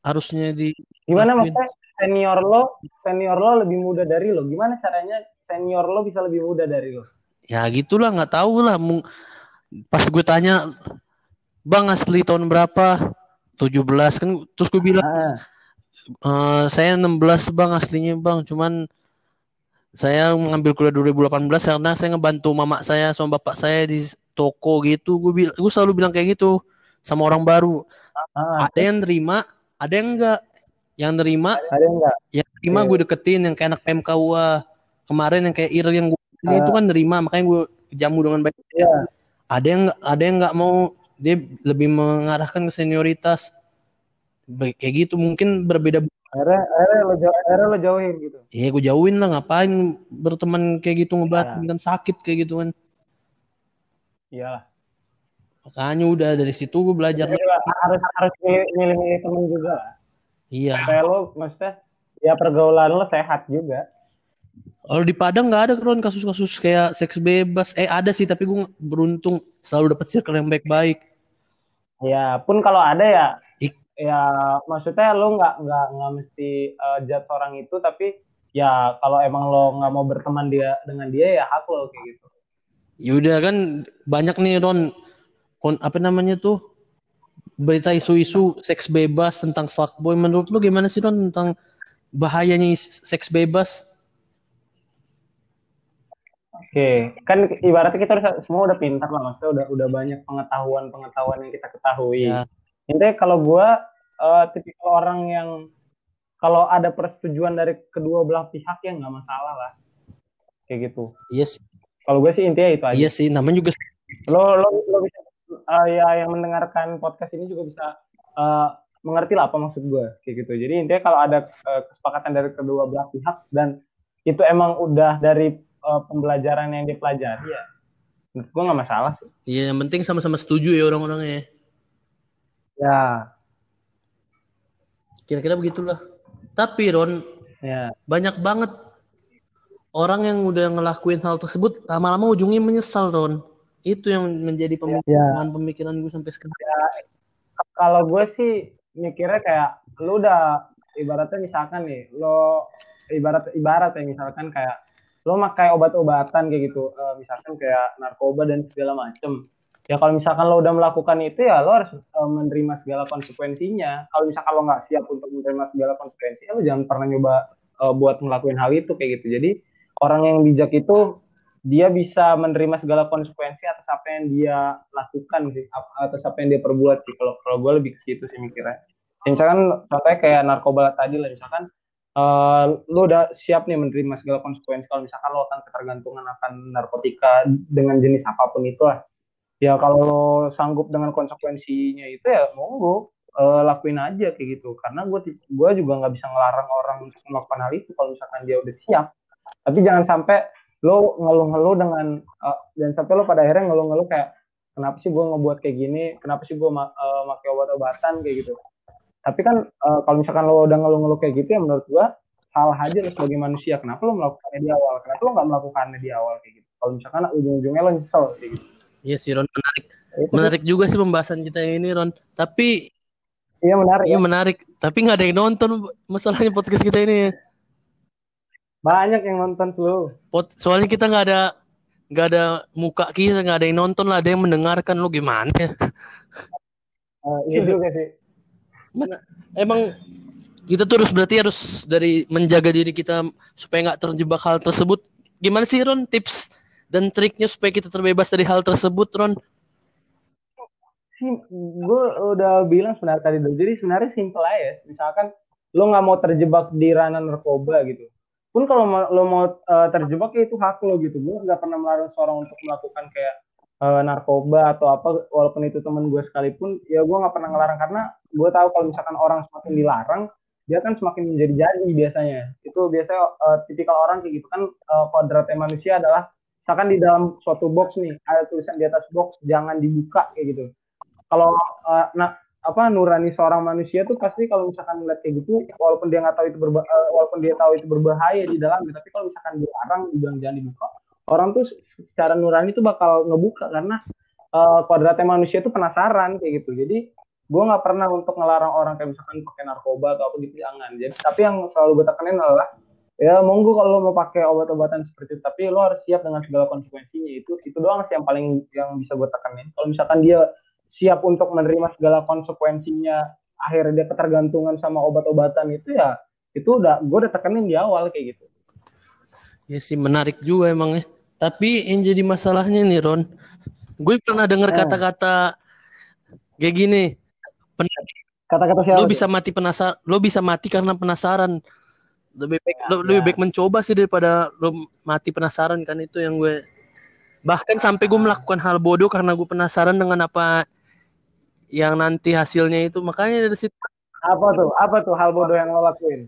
harusnya di
Gimana maksudnya? Senior lo, senior lo lebih muda dari lo? Gimana caranya senior lo bisa lebih muda dari lo?
ya gitulah nggak tahu lah pas gue tanya bang asli tahun berapa? 17 kan terus gue bilang
Ah,
"Eh, saya 16 bang aslinya bang. Cuman saya mengambil kuliah 2018 karena saya ngebantu mama saya sama bapak saya di toko gitu gue bil gue selalu bilang kayak gitu sama orang baru
ah,
ada yang nerima ada yang enggak yang nerima
ada enggak?
yang nerima
Iya.
gue deketin yang kayak anak PMKUA kemarin yang kayak Ir yang gue ini
Ah.
itu kan nerima makanya gue jamu dengan baik
Iya.
ada yang ada yang nggak mau dia lebih mengarahkan ke senioritas kayak gitu mungkin berbeda
Akhirnya, akhirnya lo jauh, akhirnya lo jauhin gitu.
ya gue jauhin lah ngapain berteman kayak gitu ngebat
Ya.
kan sakit kayak gitu kan
Iyalah.
makanya udah dari situ gue belajar
Jadi juga harus harus milih milih, temen juga lah.
iya
Kayak lo maksudnya ya pergaulan lo sehat juga.
kalau di Padang nggak ada kan kasus-kasus kayak seks bebas eh ada sih tapi gue beruntung selalu dapet circle yang baik-baik
Ya pun kalau ada ya
Ik-
ya maksudnya lo nggak nggak nggak mesti uh, judge orang itu tapi ya kalau emang lo nggak mau berteman dia dengan dia ya hak lo kayak gitu.
Yaudah kan banyak nih Ron kon apa namanya tuh berita isu-isu seks bebas tentang fuckboy menurut lu gimana sih Ron tentang bahayanya seks bebas?
Oke, kan ibaratnya kita harus semua udah pintar lah, maksudnya udah udah banyak pengetahuan-pengetahuan yang kita ketahui.
Ya.
Intinya kalau gua eh, tipikal orang yang kalau ada persetujuan dari kedua belah pihak ya nggak masalah lah, kayak gitu.
Iya sih,
Kalau gue sih intinya itu aja.
iya sih namanya juga
Lo lo lo bisa eh, ya yang mendengarkan podcast ini juga bisa eh, mengerti lah apa maksud gue kayak gitu. Jadi intinya kalau ada eh, kesepakatan dari kedua belah pihak dan itu emang udah dari eh, pembelajaran yang dipelajari ya, menurut gue nggak masalah sih.
Iya, yang penting sama-sama setuju ya orang-orangnya.
Ya,
Kira-kira begitulah. Tapi Ron,
ya.
banyak banget orang yang udah ngelakuin hal tersebut lama-lama ujungnya menyesal Ron. Itu yang menjadi pemikiran pemikiran gue sampai sekarang.
Kalau gue sih mikirnya kayak lu udah ibaratnya misalkan nih, lo ibarat ibarat ya misalkan kayak lo makai obat-obatan kayak gitu, eh, misalkan kayak narkoba dan segala macem. Ya kalau misalkan lo udah melakukan itu ya lo harus eh, menerima segala konsekuensinya. Kalau misalkan lo nggak siap untuk menerima segala konsekuensi, ya lo jangan pernah nyoba eh, buat ngelakuin hal itu kayak gitu. Jadi orang yang bijak itu dia bisa menerima segala konsekuensi atas apa yang dia lakukan sih, atas apa yang dia perbuat sih. Kalau kalau gue lebih ke situ sih mikirnya. Ya, misalkan contohnya kayak narkoba tadi lah, misalkan eh, lu udah siap nih menerima segala konsekuensi. Kalau misalkan lo akan ketergantungan akan narkotika dengan jenis apa pun itu lah. Ya kalau lo sanggup dengan konsekuensinya itu ya monggo eh, lakuin aja kayak gitu. Karena gue gue juga nggak bisa ngelarang orang untuk melakukan hal itu kalau misalkan dia udah siap. Tapi jangan sampai lo ngeluh-ngeluh dengan uh, dan sampai lo pada akhirnya ngeluh-ngeluh kayak kenapa sih gue ngebuat kayak gini? Kenapa sih gue ma uh, pakai obat-obatan? kayak gitu. Tapi kan uh, kalau misalkan lo udah ngeluh-ngeluh kayak gitu ya menurut gue salah aja lo sebagai manusia. Kenapa lo melakukannya di awal? Kenapa lo nggak melakukannya di awal kayak gitu? Kalau misalkan ujung-ujungnya lo nyesel kayak gitu
Iya sih Ron menarik.
Itu
Menarik juga sih pembahasan kita yang ini Ron. Tapi
iya menarik
iya
ya.
menarik. Tapi nggak ada yang nonton masalahnya podcast kita ini.
Banyak yang nonton.
Pot, soalnya kita nggak ada nggak ada muka kita nggak ada yang nonton lah ada yang mendengarkan lu gimana?
Uh, [LAUGHS] iya juga sih.
Mana, emang kita tuh harus berarti harus dari menjaga diri kita supaya nggak terjebak hal tersebut. Gimana sih Ron tips dan triknya supaya kita terbebas dari hal tersebut Ron?
Gue udah bilang sebenarnya tadi dulu. Jadi sebenarnya simple aja. Misalkan lo nggak mau terjebak di ranah narkoba gitu. Pun kalau lo mau uh, terjebak ya itu hak lo gitu. Gue nggak pernah melarang seorang untuk melakukan kayak uh, narkoba atau apa walaupun itu temen gue sekalipun ya gue nggak pernah ngelarang karena gue tahu kalau misalkan orang semakin dilarang dia kan semakin menjadi jadi biasanya itu biasanya uh, tipikal orang kayak gitu kan uh, kodratnya manusia adalah misalkan di dalam suatu box nih ada tulisan di atas box jangan dibuka kayak gitu. Kalau uh, nah apa nurani seorang manusia tuh pasti kalau misalkan ngeliat kayak gitu walaupun dia nggak tahu itu uh, walaupun dia tahu itu berbahaya di dalam tapi kalau misalkan dilarang dibilang jangan dibuka orang tuh secara nurani tuh bakal ngebuka karena uh, kodratnya manusia tuh penasaran kayak gitu. Jadi gue nggak pernah untuk ngelarang orang kayak misalkan pakai narkoba atau apa gitu jangan. Jadi tapi yang selalu gue tekanin adalah ya monggo kalau lo mau pakai obat-obatan seperti itu tapi lo harus siap dengan segala konsekuensinya itu itu doang sih yang paling yang bisa gue tekanin kalau misalkan dia siap untuk menerima segala konsekuensinya akhirnya dia ketergantungan sama obat-obatan itu ya itu udah gue udah tekanin di awal kayak gitu
ya sih menarik juga emang ya tapi yang jadi masalahnya nih Ron gue pernah dengar eh. kata-kata kayak gini
Kata-kata siapa?
Lo bisa mati penasar, lo bisa mati karena penasaran. Lebih baik, ya, lo, ya. lebih baik mencoba sih daripada lo mati penasaran kan itu yang gue. Bahkan sampai gue melakukan hal bodoh karena gue penasaran dengan apa yang nanti hasilnya itu. Makanya dari situ.
Apa tuh? Apa tuh hal bodoh yang lo lakuin?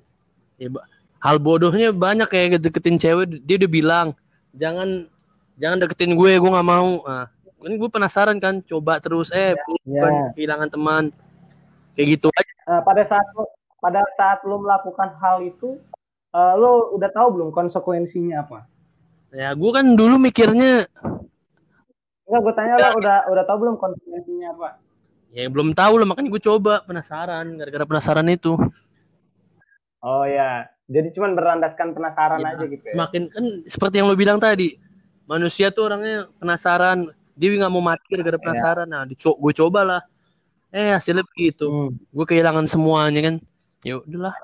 Ya, hal bodohnya banyak kayak deketin cewek. Dia udah bilang jangan jangan deketin gue, gue nggak mau. Nah, kan gue penasaran kan, coba terus eh ya. kehilangan teman kayak gitu aja
uh, pada saat lo pada saat lo melakukan hal itu uh, lo udah tahu belum konsekuensinya apa?
Ya gue kan dulu mikirnya
enggak gue tanya lo udah udah tahu belum konsekuensinya apa?
Ya belum tahu lah makanya gue coba penasaran gara-gara penasaran itu.
Oh ya. Jadi cuman berlandaskan penasaran ya, aja gitu ya?
semakin kan seperti yang lo bilang tadi manusia tuh orangnya penasaran dia nggak mau mati gara-gara iya. penasaran. Ya. nah dico gue coba lah. Eh hasilnya begitu. Hmm. gue kehilangan semuanya kan. Ya udahlah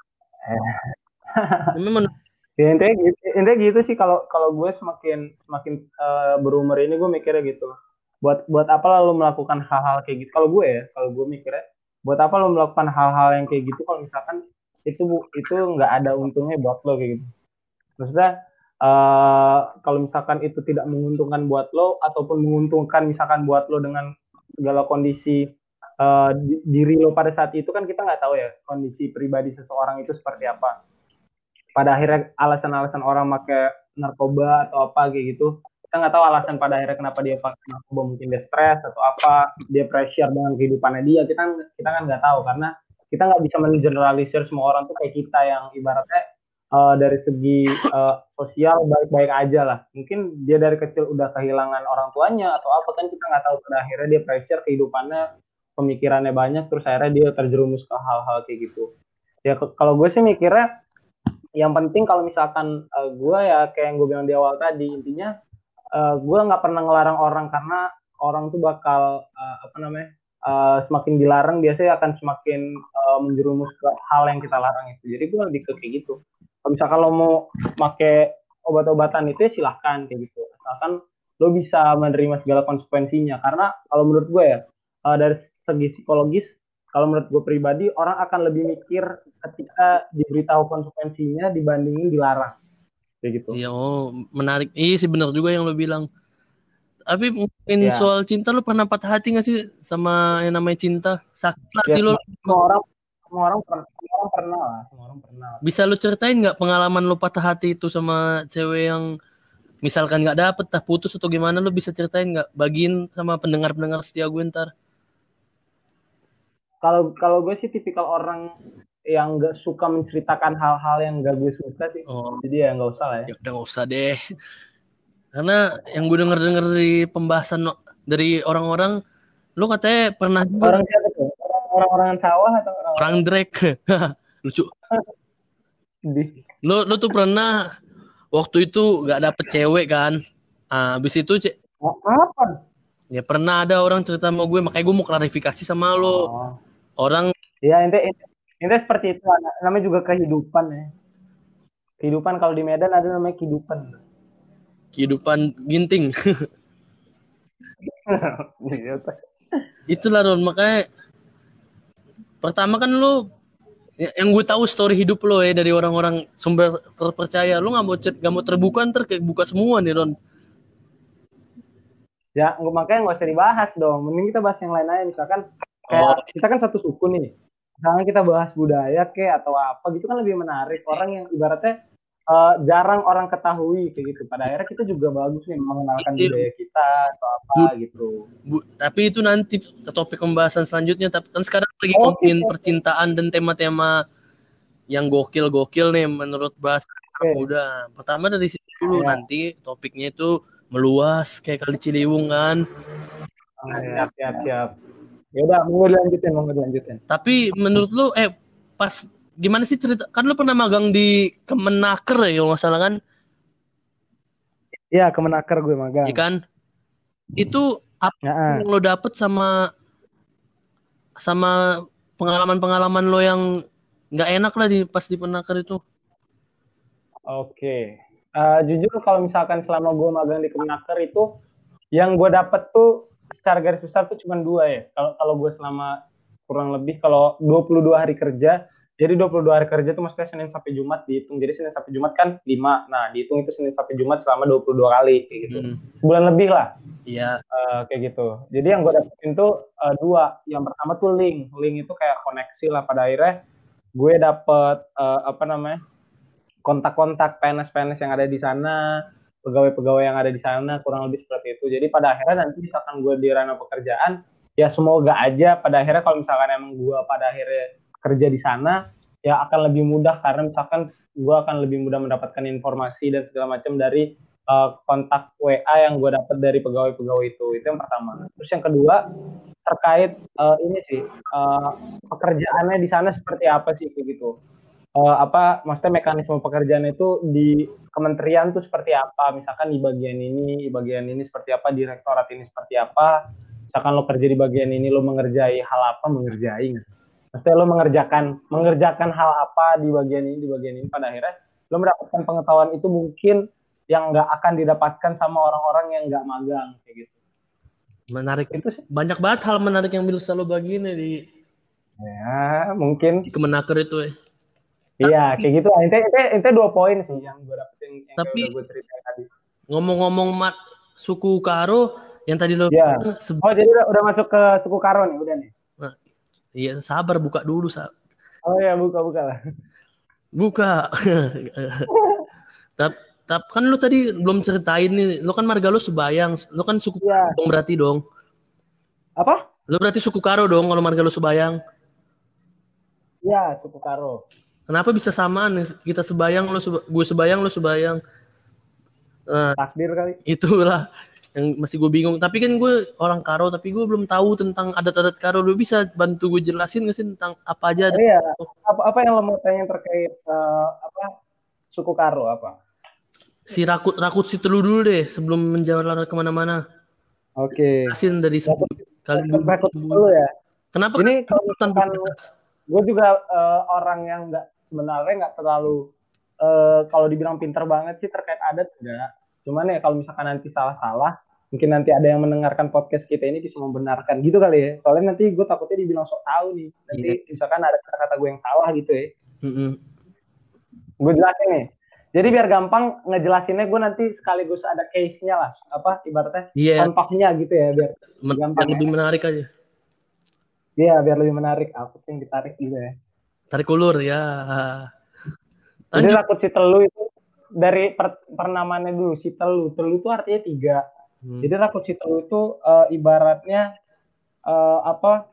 memang ya, intinya gitu, intinya gitu sih. Kalau kalau gue semakin semakin uh, berumur ini gue mikirnya gitu. Buat buat apa lalu melakukan hal-hal kayak gitu? Kalau gue ya kalau gue mikirnya buat apa lo melakukan hal-hal yang kayak gitu? Kalau misalkan itu itu nggak ada untungnya buat lo kayak gitu. Maksudnya uh, kalau misalkan itu tidak menguntungkan buat lo ataupun menguntungkan misalkan buat lo dengan segala kondisi uh, diri lo pada saat itu kan kita nggak tahu ya kondisi pribadi seseorang itu seperti apa. Pada akhirnya alasan-alasan orang pakai narkoba atau apa kayak gitu, kita nggak tahu alasan pada akhirnya kenapa dia pakai narkoba mungkin dia stres atau apa, dia pressure dengan kehidupannya dia, kita kita kan nggak tahu karena kita nggak bisa mengeneralisir semua orang tuh kayak kita yang ibaratnya uh, dari segi uh, sosial baik-baik aja lah. Mungkin dia dari kecil udah kehilangan orang tuanya atau apa kan kita nggak tahu pada akhirnya dia pressure kehidupannya pemikirannya banyak terus akhirnya dia terjerumus ke hal-hal kayak gitu ya kalau gue sih mikirnya yang penting kalau misalkan uh, gue ya kayak yang gue bilang di awal tadi intinya uh, gue nggak pernah ngelarang orang karena orang tuh bakal uh, apa namanya uh, semakin dilarang biasanya akan semakin uh, menjerumus ke hal yang kita larang itu. Jadi gue lebih ke kayak gitu. Kalau misalkan lo mau pakai obat-obatan itu ya silahkan kayak gitu. Asalkan lo bisa menerima segala konsekuensinya. Karena kalau menurut gue ya uh, dari segi psikologis kalau menurut gue pribadi orang akan lebih mikir ketika diberitahu konsekuensinya dibandingin dilarang. Kayak gitu.
Iya oh menarik. Iya sih benar juga yang lo bilang. Tapi mungkin ya. soal cinta lo pernah patah hati gak sih sama yang namanya cinta? Sakit hati ya, lo
semua orang semua orang pernah semua orang pernah lah. Semua orang pernah
bisa lo ceritain nggak pengalaman lo patah hati itu sama cewek yang misalkan nggak dapet tah putus atau gimana lo bisa ceritain nggak? Bagiin sama pendengar pendengar setia gue ntar
kalau kalau gue sih tipikal orang yang gak suka menceritakan hal-hal yang gak gue suka sih. Oh. Jadi ya nggak usah lah ya.
Ya udah nggak usah deh. Karena yang gue denger denger dari pembahasan dari orang-orang, lu katanya pernah
orang siapa tuh? Orang-orang sawah atau
orang, orang Drake? [LAUGHS] Lucu. lu lu tuh pernah waktu itu gak dapet cewek kan. Ah, habis itu ce-
Oh, apa?
ya pernah ada orang cerita sama gue, makanya gue mau klarifikasi sama lo.
Oh.
Orang
Iya, ente, ente, seperti itu. Namanya juga kehidupan ya. Kehidupan kalau di Medan ada namanya kehidupan.
kehidupan ginting. [LAUGHS] Itulah Ron, makanya pertama kan lu ya- yang gue tahu story hidup lo ya dari orang-orang sumber terpercaya, lu nggak mau chat, nggak mau terbuka ntar kayak buka semua nih Ron.
Ya, makanya nggak usah dibahas dong. Mending kita bahas yang lain aja. Misalkan kayak
Oh.
kita kan satu suku nih. Misalkan kita bahas budaya kayak atau apa gitu kan lebih menarik. Orang yang ibaratnya eh, jarang orang ketahui kayak gitu. Pada akhirnya kita juga bagus nih mengenalkan
Iya.
budaya kita atau apa gitu.
Bu, tapi itu nanti ke topik pembahasan selanjutnya. Tapi kan sekarang lagi
Oke.
ngomongin percintaan dan tema-tema yang gokil-gokil nih menurut bahasa
Oke.
udah. Pertama dari situ dulu
Iya.
nanti topiknya itu meluas kayak kali Ciliwung kan.
Oh, siap, siap, siap. Ya udah, mau dilanjutin, mau dilanjutin.
Tapi menurut lu eh pas gimana sih cerita? Kan lu pernah magang di Kemenaker ya kalau nggak salah kan?
Iya, kemenaker gue magang.
Iya kan? Itu apa
Ya,
yang lo dapet sama sama pengalaman-pengalaman lo yang nggak enak lah di pas di Kemenaker itu?
Oke. Eh, jujur kalau misalkan selama gue magang di Kemenaker itu yang gue dapet tuh secara garis besar tuh cuma dua ya. Kalau kalau gue selama kurang lebih kalau 22 hari kerja, jadi 22 hari kerja tuh maksudnya Senin sampai Jumat dihitung. Jadi Senin sampai Jumat kan 5. Nah, dihitung itu Senin sampai Jumat selama 22 kali kayak gitu.
Hmm,
Sebulan lebih lah.
Iya.
Eh, kayak gitu. Jadi yang gue dapetin tuh eh, dua. Yang pertama tuh link. Link itu kayak koneksi lah pada akhirnya gue dapet eh, apa namanya kontak-kontak PNS-PNS yang ada di sana, pegawai-pegawai yang ada di sana, kurang lebih seperti itu. Jadi pada akhirnya nanti misalkan gue di ranah pekerjaan, ya semoga aja pada akhirnya kalau misalkan emang gue pada akhirnya kerja di sana, ya akan lebih mudah karena misalkan gue akan lebih mudah mendapatkan informasi dan segala macam dari eh, kontak WA yang gue dapat dari pegawai-pegawai itu. Itu yang pertama. Terus yang kedua terkait eh, ini sih eh, pekerjaannya di sana seperti apa sih kayak gitu. Eh, apa maksudnya mekanisme pekerjaan itu di kementerian tuh seperti apa? Misalkan di bagian ini, di bagian ini seperti apa, direktorat ini seperti apa? Misalkan lo kerja di bagian ini, lo mengerjai hal apa? Mengerjai nggak? Maksudnya lo mengerjakan mengerjakan hal apa di bagian ini, di bagian ini pada akhirnya lo mendapatkan pengetahuan itu mungkin yang nggak akan didapatkan sama orang-orang yang nggak magang kayak gitu.
Menarik.
Itu sih
Banyak banget hal menarik yang bisa lo bagiin nih di,
ya mungkin
di Kemenaker itu ya.
Iya kayak gitu. Ente ente ente dua poin sih yang gue dapetin yang
Tapi-
gue ceritain tadi.
Ngomong-ngomong mat suku Karo yang tadi lo bilang se-
Oh jadi udah, udah masuk ke suku Karo nih, udah nih.
Iya, sabar buka dulu, sa
Oh ya buka buka lah.
Buka. [LAUGHS] Tap, tap kan lu tadi belum ceritain nih, lu kan marga lu Sebayang, lu kan suku
Iya.
dong berarti dong.
Apa?
Lu berarti suku Karo dong kalau marga lu Sebayang.
Iya suku Karo.
Kenapa bisa samaan? Kita Sebayang, lu Seba- gue Sebayang, lu Sebayang. Nah,
Takdir kali.
itulah yang masih gue bingung. Tapi kan gue orang Karo, tapi gue belum tahu tentang adat-adat Karo. Lu bisa bantu gue jelasin gak sih tentang apa aja?
Oh, iya. Apa apa yang lo mau tanya terkait eh, apa suku Karo apa?
Si Rakut Rakut si Telu dulu deh sebelum menjalar ke mana-mana.
Oke.
Jelasin dari sebelum kali dulu.
Rekod dulu ya.
Kenapa
Ini kalau gue juga eh, orang yang nggak sebenarnya nggak terlalu eh, kalau dibilang pinter banget sih terkait adat enggak. Cuman ya kalau misalkan nanti salah-salah, mungkin nanti ada yang mendengarkan podcast kita ini bisa membenarkan gitu kali ya. Soalnya nanti gue takutnya dibilang sok tahu nih. Nanti misalkan ada kata-kata gue yang salah gitu ya.
Mm-mm.
Gue jelasin nih. Jadi biar gampang ngejelasinnya gue nanti sekaligus ada case-nya lah. Apa ibaratnya contohnya gitu ya biar
men-
gampang
yang lebih menarik aja.
Iya biar lebih menarik. Apa sih yang ditarik gitu ya.
Tarik ulur ya.
Jadi
Lanjut.
rakut si telu itu dari per, pernamaannya dulu si telu. Telu itu artinya tiga.
Hmm.
Jadi rakut si telu itu eh, ibaratnya eh, apa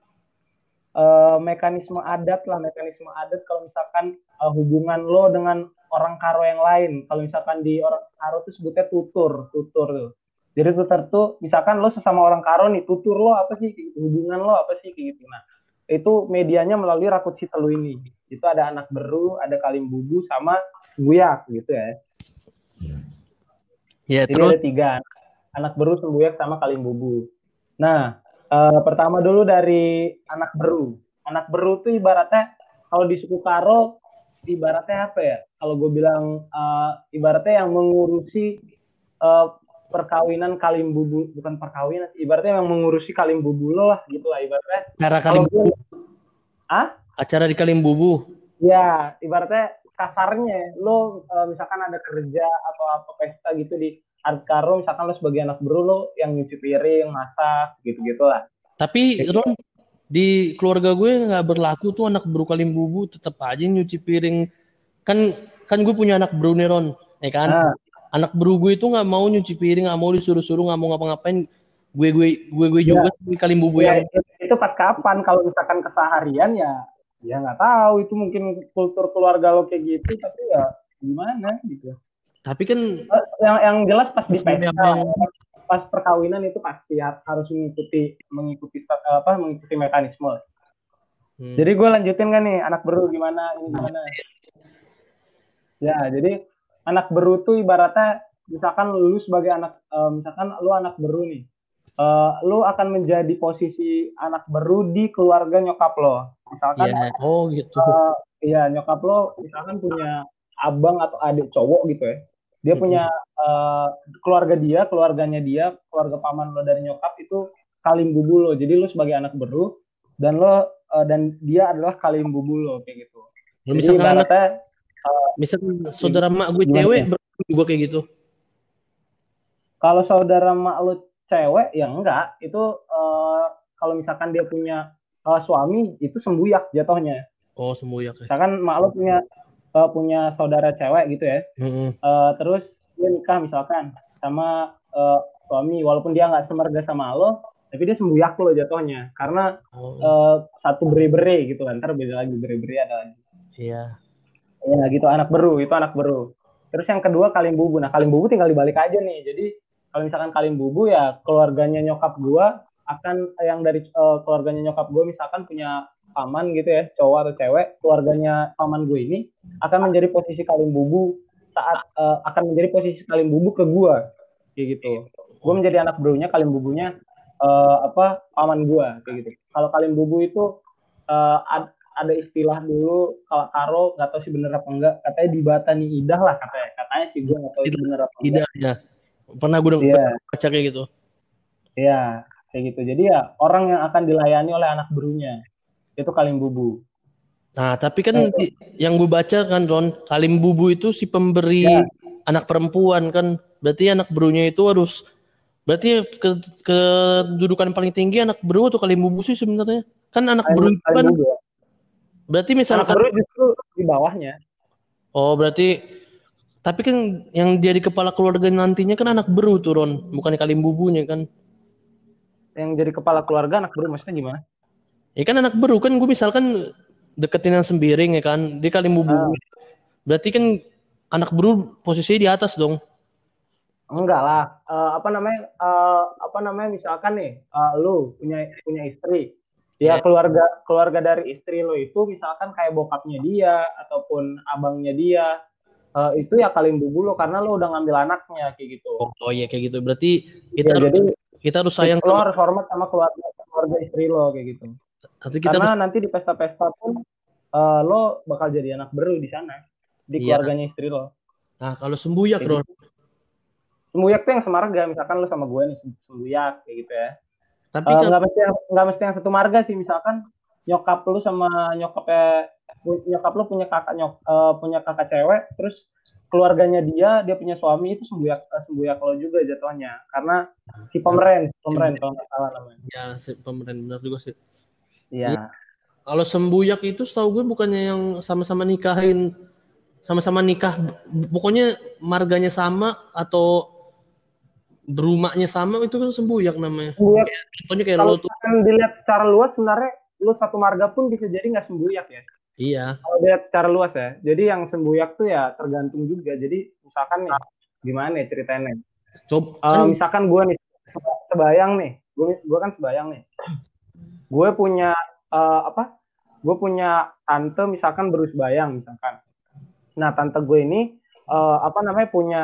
eh, mekanisme adat lah mekanisme adat kalau misalkan eh, hubungan lo dengan orang Karo yang lain. Kalau misalkan di orang Karo tuh sebutnya tutur, tutur tuh. Jadi tutur tuh misalkan lo sesama orang Karo nih, tutur lo apa sih? Hubungan lo apa sih kayak gitu. Nah, itu medianya melalui rakut si telu ini. Itu ada anak beru, ada kalim bubu sama guyak gitu ya.
Ya,
Jadi
terus
ada tiga anak beru, sembuyak sama kalim bubu. Nah, eh, pertama dulu dari anak beru. Anak beru tuh ibaratnya kalau di suku Karo ibaratnya apa ya? Kalau gue bilang eh, ibaratnya yang mengurusi eh, perkawinan kalim bubu, bukan perkawinan, ibaratnya yang mengurusi kalim bubu lo lah gitu lah ibaratnya.
acara
Kalau
kalim
gue, ah?
acara di kalim bubu.
Ya, ibaratnya kasarnya lo eh, misalkan ada kerja atau apa pesta gitu di Art Karo, misalkan lo sebagai anak beru lo yang nyuci piring, masak, gitu-gitu lah.
Tapi Ron di keluarga gue nggak berlaku tuh anak bro kalim bubu tetap aja nyuci piring. Kan kan gue punya anak bro nih Ron, ya kan?
Nah,
Anak bro gue itu nggak mau nyuci piring, nggak mau disuruh-suruh, nggak mau ngapa-ngapain. Gue gue gue gue juga di kalim bubu
ya,
yang
itu, itu pas kapan? Kalau misalkan keseharian ya, ya nggak tahu. Itu mungkin kultur keluarga lo kayak gitu, tapi ya gimana gitu.
tapi kan
Eh, Yang yang jelas pas di pesta,
yang-
pas perkawinan itu pasti har- harus mengikuti mengikuti apa mengikuti mekanisme.
hmm,
Jadi gue lanjutin kan nih anak beru gimana ini gimana. Ya jadi anak beru tuh ibaratnya misalkan lu sebagai anak eh, misalkan lu anak beru nih, eh, lu akan menjadi posisi anak beru di keluarga nyokap lo. Misalkan
ya oh gitu.
eh, iya nyokap lo misalkan punya abang atau adik cowok gitu ya. Dia
Mhm.
punya eh, keluarga dia, keluarganya dia, keluarga paman lo dari nyokap itu kalim bubu lo. Jadi lo sebagai anak beru dan lo eh, dan dia adalah kalim bubu lo kayak gitu.
Ya,
Jadi
misalkan anak,
ibaratnya
misalkan saudara mak gue
Gimana
cewek
ya?
juga kayak gitu.
kalau saudara mak lo cewek ya enggak, itu eh, kalau misalkan dia punya eh, suami itu sembuyak jatuhnya.
Oh sembuyak ya.
Misalkan mak lo punya eh, punya saudara cewek gitu ya.
Mm-mm.
Eh, terus dia nikah misalkan sama eh, suami walaupun dia nggak semarga sama lo tapi dia sembuyak lo jatuhnya karena
Oh
eh, satu bere-bere gitu kan ntar beda lagi bere-bere ada lagi
iya.
Ya gitu anak beru itu anak beru terus yang kedua kalim bubu. Nah kalim bubu tinggal dibalik aja nih. Jadi kalau misalkan kalim bubu ya keluarganya nyokap gua akan yang dari eh, keluarganya nyokap gua misalkan punya paman gitu ya cowok atau cewek keluarganya paman gue ini akan menjadi posisi kalim bubu saat eh, akan menjadi posisi kalim bubu ke gua. Kayak gitu. Gue menjadi anak berunya kalim bubunya eh, apa paman gua kayak gitu. Kalau kalim bubu itu eh, ad- ada istilah dulu kalau karo nggak tahu sih bener apa enggak katanya di Batani Idah lah katanya katanya sih gue nggak tahu itu bener apa enggak
Tidak ya. Pernah gue udah
iya
baca kayak gitu.
iya kayak gitu jadi ya orang yang akan dilayani oleh anak berunya itu kalim bubu
Nah, tapi kan
Eh.
di- yang gue baca kan Ron, Kalim Bubu itu si pemberi
Ya.
anak perempuan kan. Berarti anak berunya itu harus berarti ke, kedudukan paling tinggi anak beru atau Kalim Bubu sih sebenarnya. Kan anak beru
kalim,
itu
kalim
kan
bubu ya.
Berarti
anak
misalkan
beru justru di bawahnya
oh berarti tapi kan yang jadi kepala keluarga nantinya kan anak beru tuh Ron, bukan Kalim Bubunya kan.
yang jadi kepala keluarga anak beru maksudnya gimana
Ya kan anak beru kan gue misalkan deketin yang sembiring ya kan, dia Kalim Bubu.
Ah.
Berarti kan anak beru posisinya di atas dong.
enggak lah Eh, apa namanya eh, apa namanya misalkan nih eh, lu punya punya istri ya
Iya.
keluarga keluarga dari istri lo itu misalkan kayak bokapnya dia ataupun abangnya dia eh, itu ya kalim bubu lo karena lo udah ngambil anaknya kayak gitu
Oh, oh iya kayak gitu. Berarti kita
Ya,
harus
jadi
kita harus sayang
lo
sama
harus hormat sama keluarga keluarga istri lo kayak gitu
nanti kita
karena
harus
nanti di pesta-pesta pun eh, lo bakal jadi anak beru di sana di
Iya.
keluarganya istri lo
Nah, kalau sembuyak,
Kayak
Ron.
sembuyak tuh yang semarga misalkan lo sama gue nih sembuyak kayak gitu ya
Tapi
Eh,
kan
nggak mesti yang nggak mesti yang satu marga sih. Misalkan nyokap lu sama nyokapnya nyokap lu punya kakak nyok eh, punya kakak cewek terus keluarganya dia dia punya suami itu sembuyak eh, sembuyak lo juga jatuhnya. Karena si pemeren pemeren kalau nggak salah namanya.
Ya si pemerintah benar juga sih.
iya.
Kalau sembuyak itu setahu gue bukannya yang sama-sama nikahin sama-sama nikah pokoknya marganya sama atau berumahnya sama itu kan sembuyak namanya.
sembuyak
Contohnya kayak
kalau
lo tuh.
kan dilihat secara luas sebenarnya lu satu marga pun bisa jadi nggak sembuyak ya
Iya.
kalau dilihat secara luas ya. Jadi yang sembuyak tuh ya tergantung juga. Jadi misalkan nih gimana ya ceritanya
Coba
Eh,
kan,
misalkan gue nih sebayang nih. Gue gue kan sebayang nih. Gue punya eh, apa? Gue punya tante misalkan baru sebayang misalkan. Nah tante gue ini eh, apa namanya punya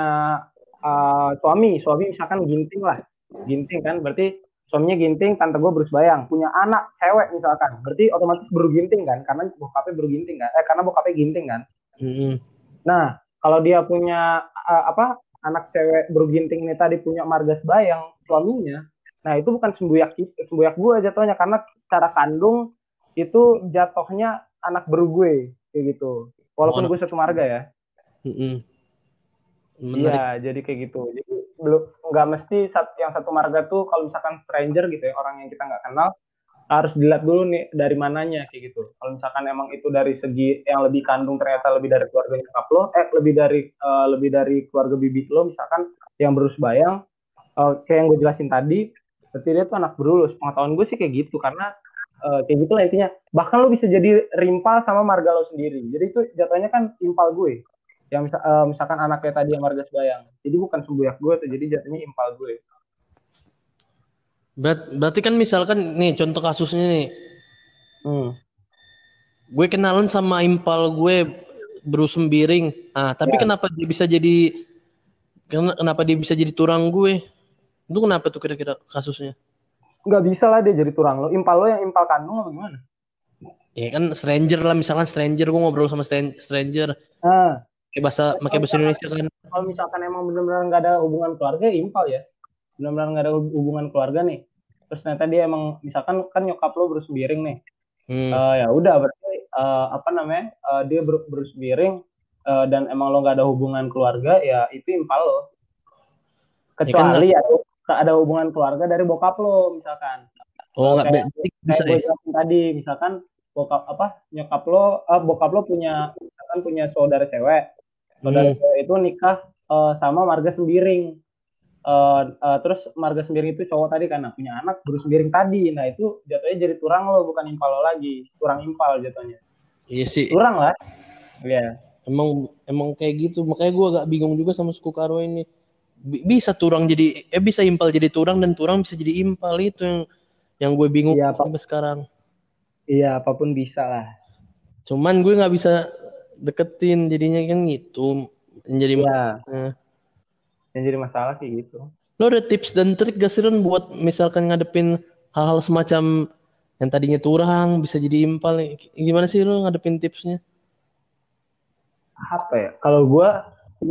uh, suami suami misalkan ginting lah. Ginting kan berarti suaminya ginting tante gue Bruce Bayang. Punya anak cewek misalkan berarti otomatis baru ginting kan karena bokapnya baru ginting kan? Eh karena bokapnya ginting kan?
Mm-mm.
nah kalau dia punya uh, apa anak cewek baru ginting ini tadi punya marga Bayang suaminya nah itu bukan sembuyak sembuyak gue jatuhnya karena secara kandung itu jatuhnya anak baru gue kayak gitu. Walaupun
Oh,
gue satu marga ya.
Mm-mm. Menarik.
Iya, jadi kayak gitu. Jadi belum nggak mesti yang satu marga tuh kalau misalkan stranger gitu ya orang yang kita nggak kenal harus dilihat dulu nih dari mananya kayak gitu. Kalau misalkan emang itu dari segi yang lebih kandung ternyata lebih dari keluarga nyokap lo, eh lebih dari eh, lebih dari keluarga bibit lo misalkan yang berus bayang eh, kayak yang gue jelasin tadi, berarti dia tuh anak berulus. Pengetahuan gue sih kayak gitu karena eh, kayak gitu lah intinya. Bahkan lo bisa jadi rimpal sama marga lo sendiri. Jadi itu jatuhnya kan impal gue yang misa- eh, misalkan anaknya tadi yang marga Sebayang. Jadi bukan sembuyak gue tuh, jadi jatuhnya impal gue.
Berat- berarti kan misalkan nih contoh kasusnya nih,
Hmm.
gue kenalan sama impal gue Bruce Sembiring. Ah, tapi
Ya.
kenapa dia bisa jadi ken- kenapa dia bisa jadi turang gue? Itu kenapa tuh kira-kira kasusnya?
Nggak bisa lah dia jadi turang lo. Impal lo yang impal kandung apa gimana?
Ya kan stranger lah misalkan stranger gue ngobrol sama stran- stranger
Nah,
pakai bahasa pakai bahasa Indonesia kan.
kalau misalkan emang benar-benar nggak ada hubungan keluarga, ya impal ya. Benar-benar nggak ada hub- hubungan keluarga nih. Terus ternyata dia emang, misalkan kan nyokap lo berus miring nih.
Hmm.
Eh, ya udah berarti eh, apa namanya eh, dia ber, berus miring eh, dan emang lo nggak ada hubungan keluarga, ya itu impal lo. Kecuali ya, ada hubungan keluarga dari bokap lo misalkan.
oh nggak
kayak-
bisa
kayak gue
ya?
tadi misalkan bokap apa nyokap lo eh, bokap lo punya misalkan punya saudara cewek saudara
Hmm.
cewek itu nikah eh, sama marga sembiring Eh, eh, terus marga sembiring itu cowok tadi karena punya anak baru sembiring tadi nah itu jatuhnya jadi turang lo bukan impal lo lagi turang impal jatuhnya
Iya sih.
turang lah Iya
Emang emang kayak gitu. Makanya gue agak bingung juga sama suku Karo ini. Bi- Bisa turang jadi eh bisa impal jadi turang dan turang bisa jadi impal itu yang yang gue bingung
Iya,
sampai sekarang.
iya apa pun bisa lah
Cuman gue nggak bisa deketin jadinya kan gitu. Yang Jadi Eh.
yang jadi masalah sih gitu
lo ada tips dan trik gak sih buat misalkan ngadepin hal-hal semacam yang tadinya turang bisa jadi impal gimana sih lo ngadepin tipsnya?
apa ya kalau gue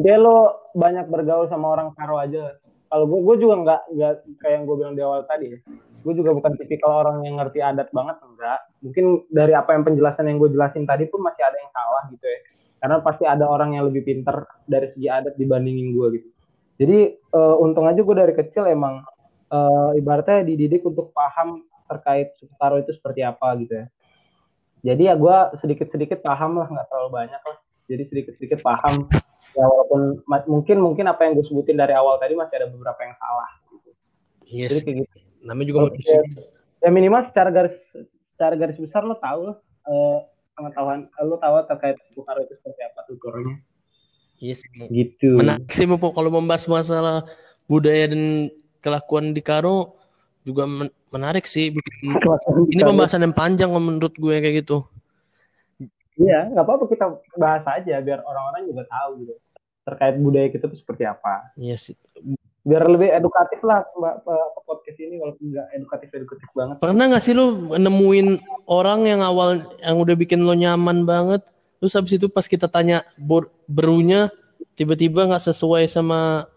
dia lo banyak bergaul sama orang karo aja kalau gue gue juga nggak nggak kayak yang gue bilang di awal tadi ya gue juga bukan tipikal orang yang ngerti adat banget enggak. Mungkin dari apa yang penjelasan yang gue jelasin tadi pun masih ada yang salah gitu ya. Karena pasti ada orang yang lebih pinter dari segi adat dibandingin gue gitu. Jadi eh, untung aja gue dari kecil emang eh, ibaratnya dididik untuk paham terkait suku karo itu seperti apa gitu ya. Jadi ya gue sedikit-sedikit paham lah nggak terlalu banyak lah. Jadi sedikit-sedikit paham. Ya walaupun mungkin mungkin apa yang gue sebutin dari awal tadi masih ada beberapa yang salah. Gitu.
Yes.
jadi kayak gitu
Namanya juga
Oke.
manusia.
ya minimal secara garis secara garis besar lo tahu lah eh, pengetahuan lo tahu terkait suku karo itu seperti apa tuturnya
Yes.
gitu
Menarik sih Bopo, kalau membahas masalah budaya dan kelakuan di Karo juga men- menarik sih. Bikin- [LAUGHS] Ini pembahasan yang panjang menurut gue kayak gitu.
iya nggak apa-apa kita bahas aja biar orang-orang juga tahu gitu terkait budaya kita tuh seperti apa
Iya sih.
Biar lebih edukatif lah mbak podcast ini walaupun nggak edukatif edukatif banget
Pernah gak sih lu nemuin orang yang awal yang udah bikin lo nyaman banget, terus habis itu pas kita tanya berunya tiba-tiba nggak sesuai sama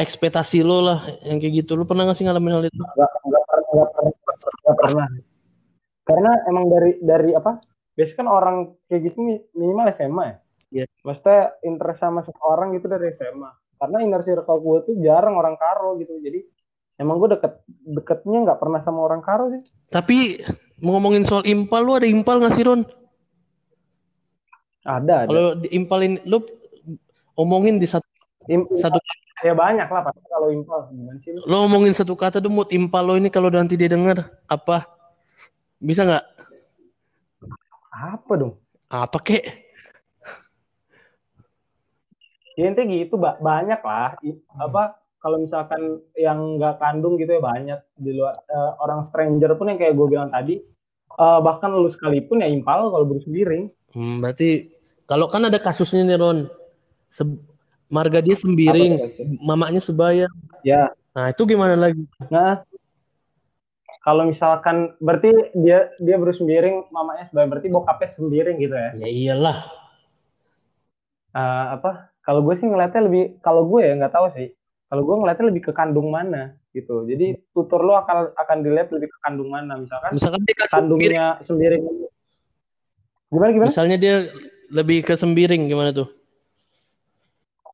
ekspektasi lo lah yang kayak gitu. Lu pernah gak sih ngalamin hal itu?
nggak nggak pernah nggak pernah nggak pernah karena emang dari dari apa biasanya kan orang kayak gitu mi- minimal SMA ya
Iya.
maksudnya interest sama seseorang gitu dari SMA karena inner circle gue tuh jarang orang karo gitu. Jadi emang gue deket deketnya nggak pernah sama orang karo sih.
Tapi mau ngomongin soal impal, lu ada impal gak sih Ron?
ada ada.
Kalau diimpalin lu omongin di satu
Im-
satu
ya banyak lah pasti kalau impal. Gimana sih? Lu?
lo ngomongin satu kata tuh mood impal lo ini kalau nanti dia denger apa? Bisa nggak?
Apa dong?
Apa kek
ya intinya gitu ba- banyak lah I- apa kalau misalkan yang nggak kandung gitu ya banyak di luar eh, orang stranger pun yang kayak gue bilang tadi eh, bahkan lu sekalipun ya impal kalau baru sendiri
Hmm, berarti kalau kan ada kasusnya nih Ron. Se- marga dia sembiring, mamanya sebaya.
Ya.
Nah, itu gimana lagi?
Nah, kalau misalkan berarti dia dia bersembiring, mamanya sebaya berarti bokapnya sembiring gitu ya.
Ya iyalah.
Eh, apa? Kalau gue sih ngeliatnya lebih, kalau gue ya nggak tahu sih. Kalau gue ngeliatnya lebih ke kandung mana gitu. Jadi tutur lo akan akan dilihat lebih ke kandung mana. Misalkan
Misalkan dia kandung
kandungnya sembiring. Gimana gimana?
misalnya dia lebih ke sembiring gimana tuh?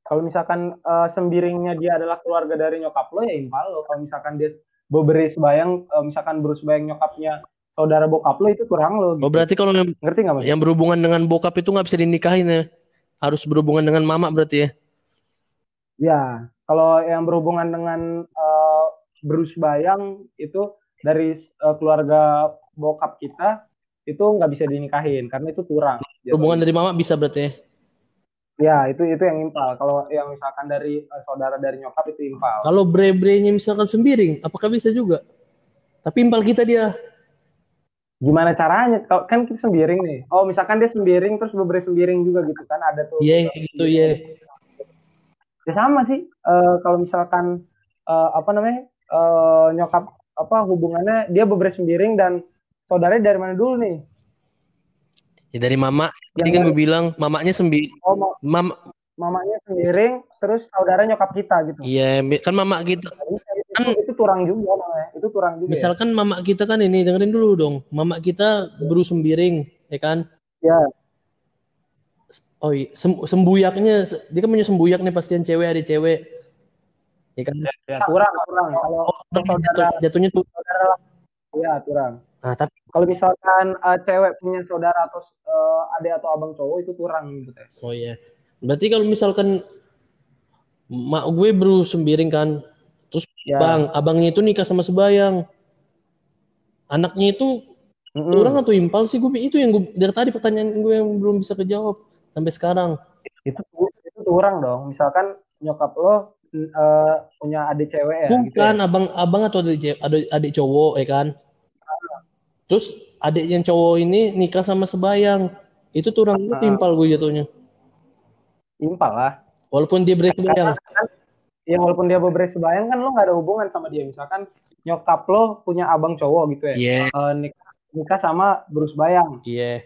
Kalau misalkan eh, sembiringnya dia adalah keluarga dari nyokap lo ya impal lo. Kalau misalkan dia beri sebayang, eh, misalkan beri sebayang nyokapnya saudara bokap lo itu kurang lo.
Oh
Gitu.
berarti kalau yang,
Ngerti nggak
yang berhubungan dengan bokap itu nggak bisa dinikahin ya? Harus berhubungan dengan mama berarti ya?
Ya, kalau yang berhubungan dengan eh, berus bayang itu dari eh, keluarga bokap kita itu nggak bisa dinikahin karena itu kurang.
Berhubungan dari mama bisa berarti ya?
Ya, itu itu yang impal. Kalau yang misalkan dari eh, saudara dari nyokap itu impal.
Kalau bre-brenya misalkan sembiring, apakah bisa juga? Tapi impal kita dia.
Gimana caranya? Kalau kan kita sembiring nih. Oh, misalkan dia sembiring terus beberapa sembiring juga gitu kan ada tuh.
Iya gitu ya.
Ya sama sih. Eh, kalau misalkan eh, apa namanya? eh, nyokap apa hubungannya dia beberapa sembiring dan saudaranya dari mana dulu nih?
Ya dari mama. Tadi
Yang
kan
dari-
gue bilang mamanya sembiring.
Oh, ma-
Mama,
mamanya sembiring terus saudara nyokap kita gitu.
iya kan mama kita.
Itu, itu turang juga namanya. Itu turang juga. ya?
Misalkan mama kita kan ini dengerin dulu dong. Mama kita beru sembiring, ya kan?
Ya.
Oh iya, sem- sembuyaknya dia kan punya sembuyak nih pastian cewek ada cewek. Ya kan?
ya, turang, turang. Kalau
Oh, jatuh- jatuhnya tuh.
saudara ya turang.
Nah, tapi
Kalau misalkan eh, cewek punya saudara atau eh, adik atau abang cowok itu turang gitu teh.
oh iya. Berarti kalau misalkan mak gue beru sembiring kan,
Ya.
bang, abangnya itu nikah sama sebayang. Anaknya itu
Mm-mm.
turang atau impal sih gue itu yang gue dari tadi pertanyaan gue yang belum bisa kejawab sampai sekarang.
itu itu turang dong. Misalkan nyokap lo eh, punya adik cewek ya gitu ya.
Bukan abang abang atau adik, adik, adik cowok ya kan. Terus adik yang cowok ini nikah sama sebayang. Itu turang itu
Ah.
timpal gue jatuhnya.
Impal lah.
Walaupun dia beres sebayang.
Ya walaupun dia beberapa sebayang kan lo nggak ada hubungan sama dia. Misalkan nyokap lo punya abang cowok gitu ya.
Iya,
Eh, nikah, nikah sama Bruce Bayang.
iya.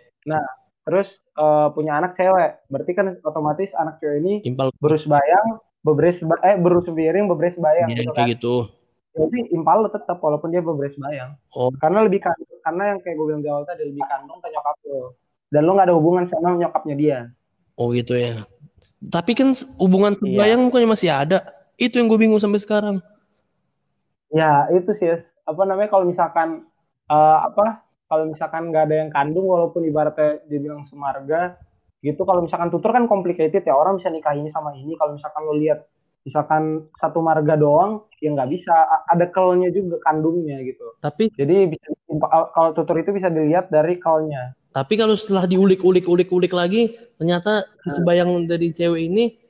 Terus eh, punya anak cewek. Berarti kan otomatis anak cewek ini
Impal
Bruce Bayang, beberapa seba- eh Bruce Biring, beberapa sebayang
iya,
gitu kan.
gitu.
Jadi impal lo tetap walaupun dia beberapa sebayang.
Oh.
Karena lebih kan karena yang kayak gue bilang di awal tadi lebih kandung ke nyokap lo. Dan lo nggak ada hubungan sama nyokapnya dia.
Oh gitu ya. Tapi kan hubungan
Iya.
sebayang bukannya masih ada. Itu yang gue bingung sampai sekarang.
Ya itu sih apa namanya kalau misalkan eh, apa kalau misalkan nggak ada yang kandung walaupun ibaratnya dibilang semarga gitu kalau misalkan tutur kan complicated ya. Orang bisa nikah ini sama ini. Kalau misalkan lo lihat misalkan satu marga doang ya nggak bisa. Ada kelnya juga kandungnya gitu.
Tapi
jadi bisa kalau tutur itu bisa dilihat dari kelnya.
Tapi kalau setelah diulik-ulik-ulik-ulik lagi, ternyata si sebayang dari cewek ini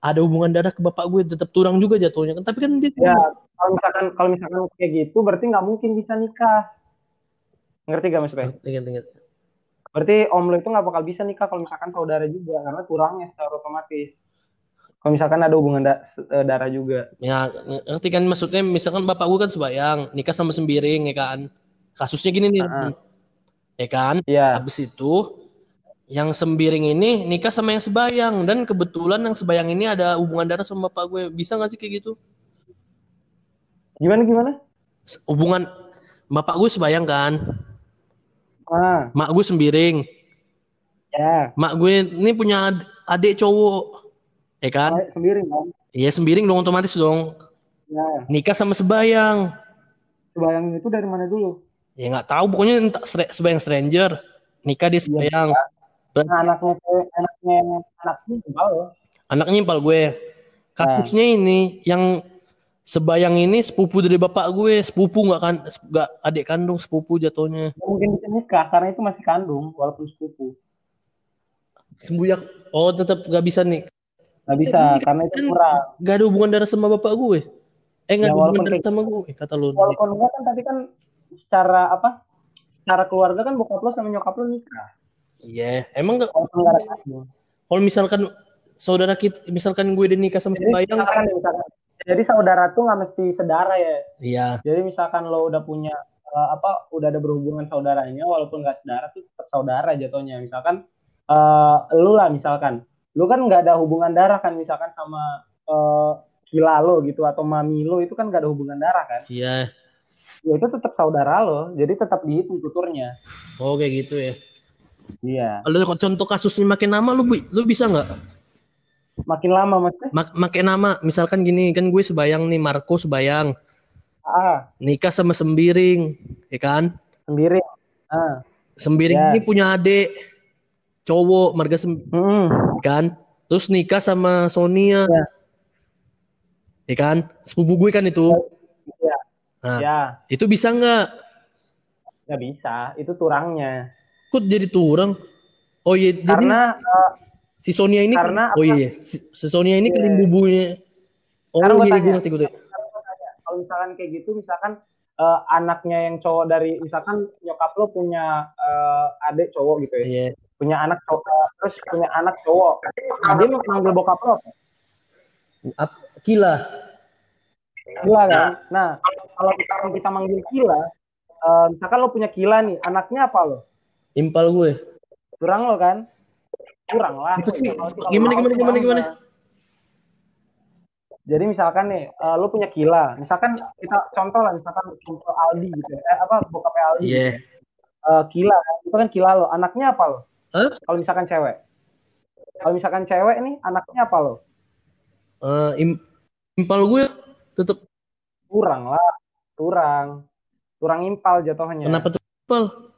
ada hubungan darah ke bapak gue tetap turang juga jatuhnya kan. Tapi kan dia
ya kalau misalkan kalau misalkan kayak gitu berarti nggak mungkin bisa nikah ngerti gak
Ingat, ingat.
Berarti om lo itu nggak bakal bisa nikah kalau misalkan saudara juga karena kurangnya secara otomatis. Kalau misalkan ada hubungan da- eh, darah juga.
Ya, ngerti kan maksudnya misalkan bapak gue kan sebayang, nikah sama sembiring ya kan. Kasusnya gini nih.
Heeh.
Ya kan?
Iya.
Habis itu yang sembiring ini nikah sama yang sebayang dan kebetulan yang sebayang ini ada hubungan darah sama bapak gue. Bisa gak sih kayak gitu?
Gimana gimana?
Hubungan bapak gue sebayang kan,
Ah,
mak gue sembiring.
ya.
Mak gue ini punya ad- adik cowok. Ya kan?
Sendiri kan?
Iya sembiring dong otomatis dong.
Ya.
Nikah sama sebayang.
Sebayang itu dari mana dulu?
Ya nggak tahu pokoknya entah sebayang stranger. Nikah dia sebayang.
Nah, anaknya anaknya anaknya juga loh.
Anaknya impal gue. Kasusnya ini yang sebayang ini sepupu dari bapak gue, sepupu nggak kan, nggak adik kandung sepupu jatuhnya.
Nggak Mungkin bisa nikah karena itu masih kandung walaupun sepupu.
Sembuyak. Oh tetap nggak bisa nih.
Nggak bisa karena itu kurang.
Nggak ada hubungan darah sama bapak gue. Eh nggak
Ya,
ada hubungan darah sama gue kata lu.
Walaupun enggak kan tadi kan secara apa? Secara keluarga kan bokap lo sama nyokap lo nikah.
Iya. Emang nggak
ada kandung.
Kalau misalkan saudara kita, misalkan gue udah nikah sama sembayang,
misalkan, misalkan, jadi saudara tuh nggak mesti saudara ya.
iya,
Jadi misalkan lo udah punya eh, apa, udah ada berhubungan saudaranya, walaupun nggak saudara tuh tetap saudara jatuhnya. Misalkan eh lu lah misalkan, lu kan nggak ada hubungan darah kan, misalkan sama eh kila lo gitu atau mami lo itu kan nggak ada hubungan darah kan.
iya.
Ya itu tetap saudara lo, jadi tetap dihitung tuturnya.
Oh kayak gitu ya.
Iya.
Kalau contoh kasusnya makin nama lu lu bisa nggak?
Makin lama maksudnya.
Mak makin nama, misalkan gini kan gue sebayang nih, Marco sebayang,
Ah,
nikah sama Sembiring, ya kan?
sendiri. Ah.
Sembiring
Ya.
ini punya adik cowok marga sem
Mm-mm.
kan? Terus nikah sama Sonia.
Ya.
Ya kan? Sepupu gue kan itu.
Ya.
Nah,
Ya,
itu bisa nggak?
nggak bisa. Itu turangnya.
Kok jadi turang? Oh iya, jadi
Karena eh,
si Sonia ini
karena
oh
apa?
iya, si, si Sonia ini
Iya.
kan bubunya. Oh,
Sekarang
iya,
tanya.
gue ngerti gue. ngerti.
Kalau misalkan kayak gitu, misalkan eh, anaknya yang cowok dari, misalkan nyokap lo punya eh, adik cowok gitu ya,
Iya.
punya anak cowok, terus punya anak cowok, nah, dia manggil bokap lo apa?
Ap- Gila.
Gila kan? Nah, kalau misalkan kita manggil Kila, eh, misalkan lo punya Kila nih, anaknya apa lo?
Impal gue.
Kurang lo kan? Kurang lah.
Itu sih, gimana, gimana, gimana, gimana?
Jadi misalkan nih, eh, lo punya Kila, misalkan kita contoh lah, misalkan contoh Aldi gitu, ya. eh, apa bokapnya Aldi,
Iya.
Eh, Kila, itu kan Kila lo, anaknya apa lo?
Hah?
Kalau misalkan cewek, kalau misalkan cewek nih, anaknya apa lo?
Im- impal gue tetap
Kurang lah, kurang, kurang impal jatuhnya.
kenapa tuh impal?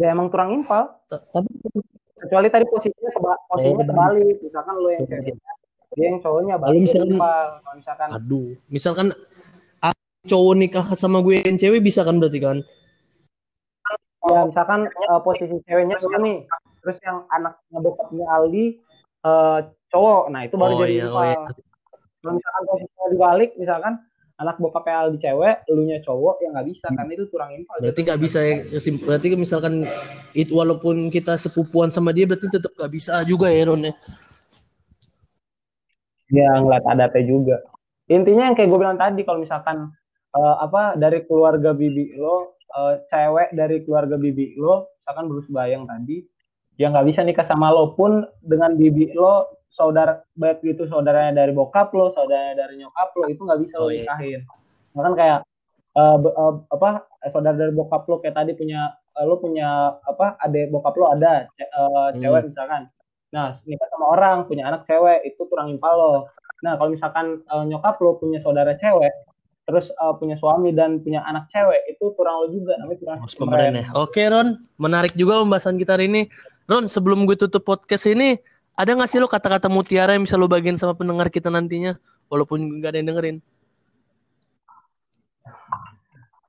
Ya emang kurang impal.
Ta- Tapi
kecuali tadi posisinya keba posisinya
Oh.
kebalik misalkan lo yang cewek dia yang cowoknya
Lalu
balik
misalkan-
impal kalau misalkan
aduh, misalkan cowok nikah sama gue yang cewek bisa kan berarti kan?
ya misalkan eh, posisi ceweknya dulu nih terus yang anaknya bokapnya Aldi eh, cowok nah itu baru
Oh
jadi
iya,
impal
oh iya.
kalau misalkan posisinya dibalik misalkan anak bokapnya Aldi cewek elunya cowok ya nggak bisa karena itu kurang impal
Berarti nggak bisa ya. Berarti misalkan itu walaupun kita sepupuan sama dia berarti tetap nggak bisa juga ya Ron ya.
ya ngeliat adatnya juga intinya yang kayak gue bilang tadi kalau misalkan eh, apa dari keluarga bibi lo eh, cewek dari keluarga bibi lo misalkan baru sebayang tadi ya nggak bisa nikah sama lo pun dengan bibi lo saudara baik itu saudaranya dari bokap lo saudaranya dari nyokap lo itu nggak bisa lo
Oh, iya.
nikahin bahkan kayak eh, be- eh, apa saudara dari bokap lo kayak tadi punya eh, lo punya apa adik bokap lo ada ce- eh, cewek misalkan nah nikah sama orang punya anak cewek itu kurang impal lo nah kalau misalkan eh, nyokap lo punya saudara cewek terus eh, punya suami dan punya anak cewek itu kurang lo juga namanya kurang
Mas pemeran ya. Oke Ron, menarik juga pembahasan kita hari ini. Ron, sebelum gue tutup podcast ini, ada nggak sih lo kata-kata mutiara yang bisa lo bagiin sama pendengar kita nantinya? Walaupun nggak ada yang dengerin.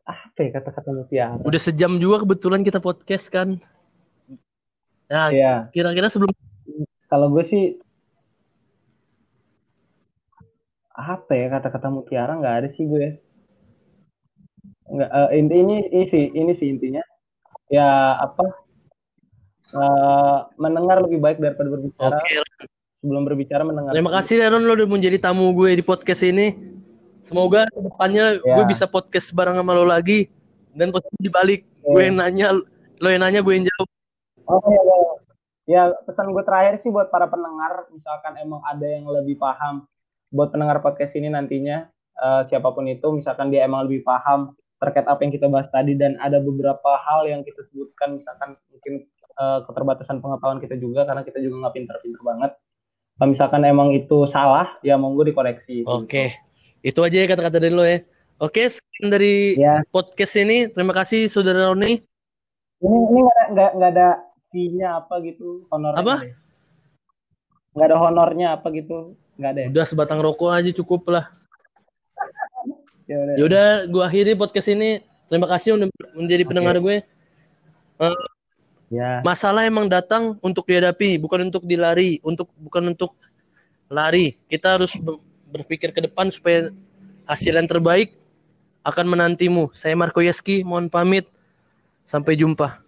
apa ya kata-kata mutiara
Udah sejam juga kebetulan kita podcast kan. Nah,
Iya.
kira-kira sebelum
kalau gue sih apa ya kata-kata mutiara nggak ada sih gue nggak inti ini ini sih ini sih intinya ya apa eh, mendengar lebih baik daripada berbicara
Oke,
sebelum berbicara mendengar
terima kasih ya Ron lo udah menjadi tamu gue di podcast ini. Semoga ke depannya
Ya.
gue bisa podcast bareng sama lo lagi dan posisi dibalik
Ya.
gue yang nanya lo yang nanya gue yang jawab.
oh ya, ya. ya pesan gue terakhir sih buat para pendengar misalkan emang ada yang lebih paham buat pendengar podcast ini nantinya eh, siapa pun itu misalkan dia emang lebih paham terkait apa yang kita bahas tadi dan ada beberapa hal yang kita sebutkan misalkan mungkin eh, keterbatasan pengetahuan kita juga karena kita juga nggak pinter-pinter banget kalau misalkan emang itu salah ya monggo dikoreksi
Oke, itu aja ya kata-kata dari lo ya. Oke, sekian dari
ya
podcast ini. Terima kasih saudara Roni.
ini ini nggak ada nggak nggak ada fee-nya apa gitu honornya
Apa?
nggak ada? nggak ada honornya apa gitu nggak ada ya?
Udah sebatang rokok aja cukup lah. [LAUGHS]
ya udah
Yaudah, gue akhiri podcast ini. Terima kasih udah menjadi pendengar gue. Eh,
ya
masalah emang datang untuk dihadapi, bukan untuk dilari, untuk bukan untuk lari. Kita harus ber- berpikir ke depan supaya hasil yang terbaik akan menantimu. Saya Marco Yeski, mohon pamit. Sampai jumpa.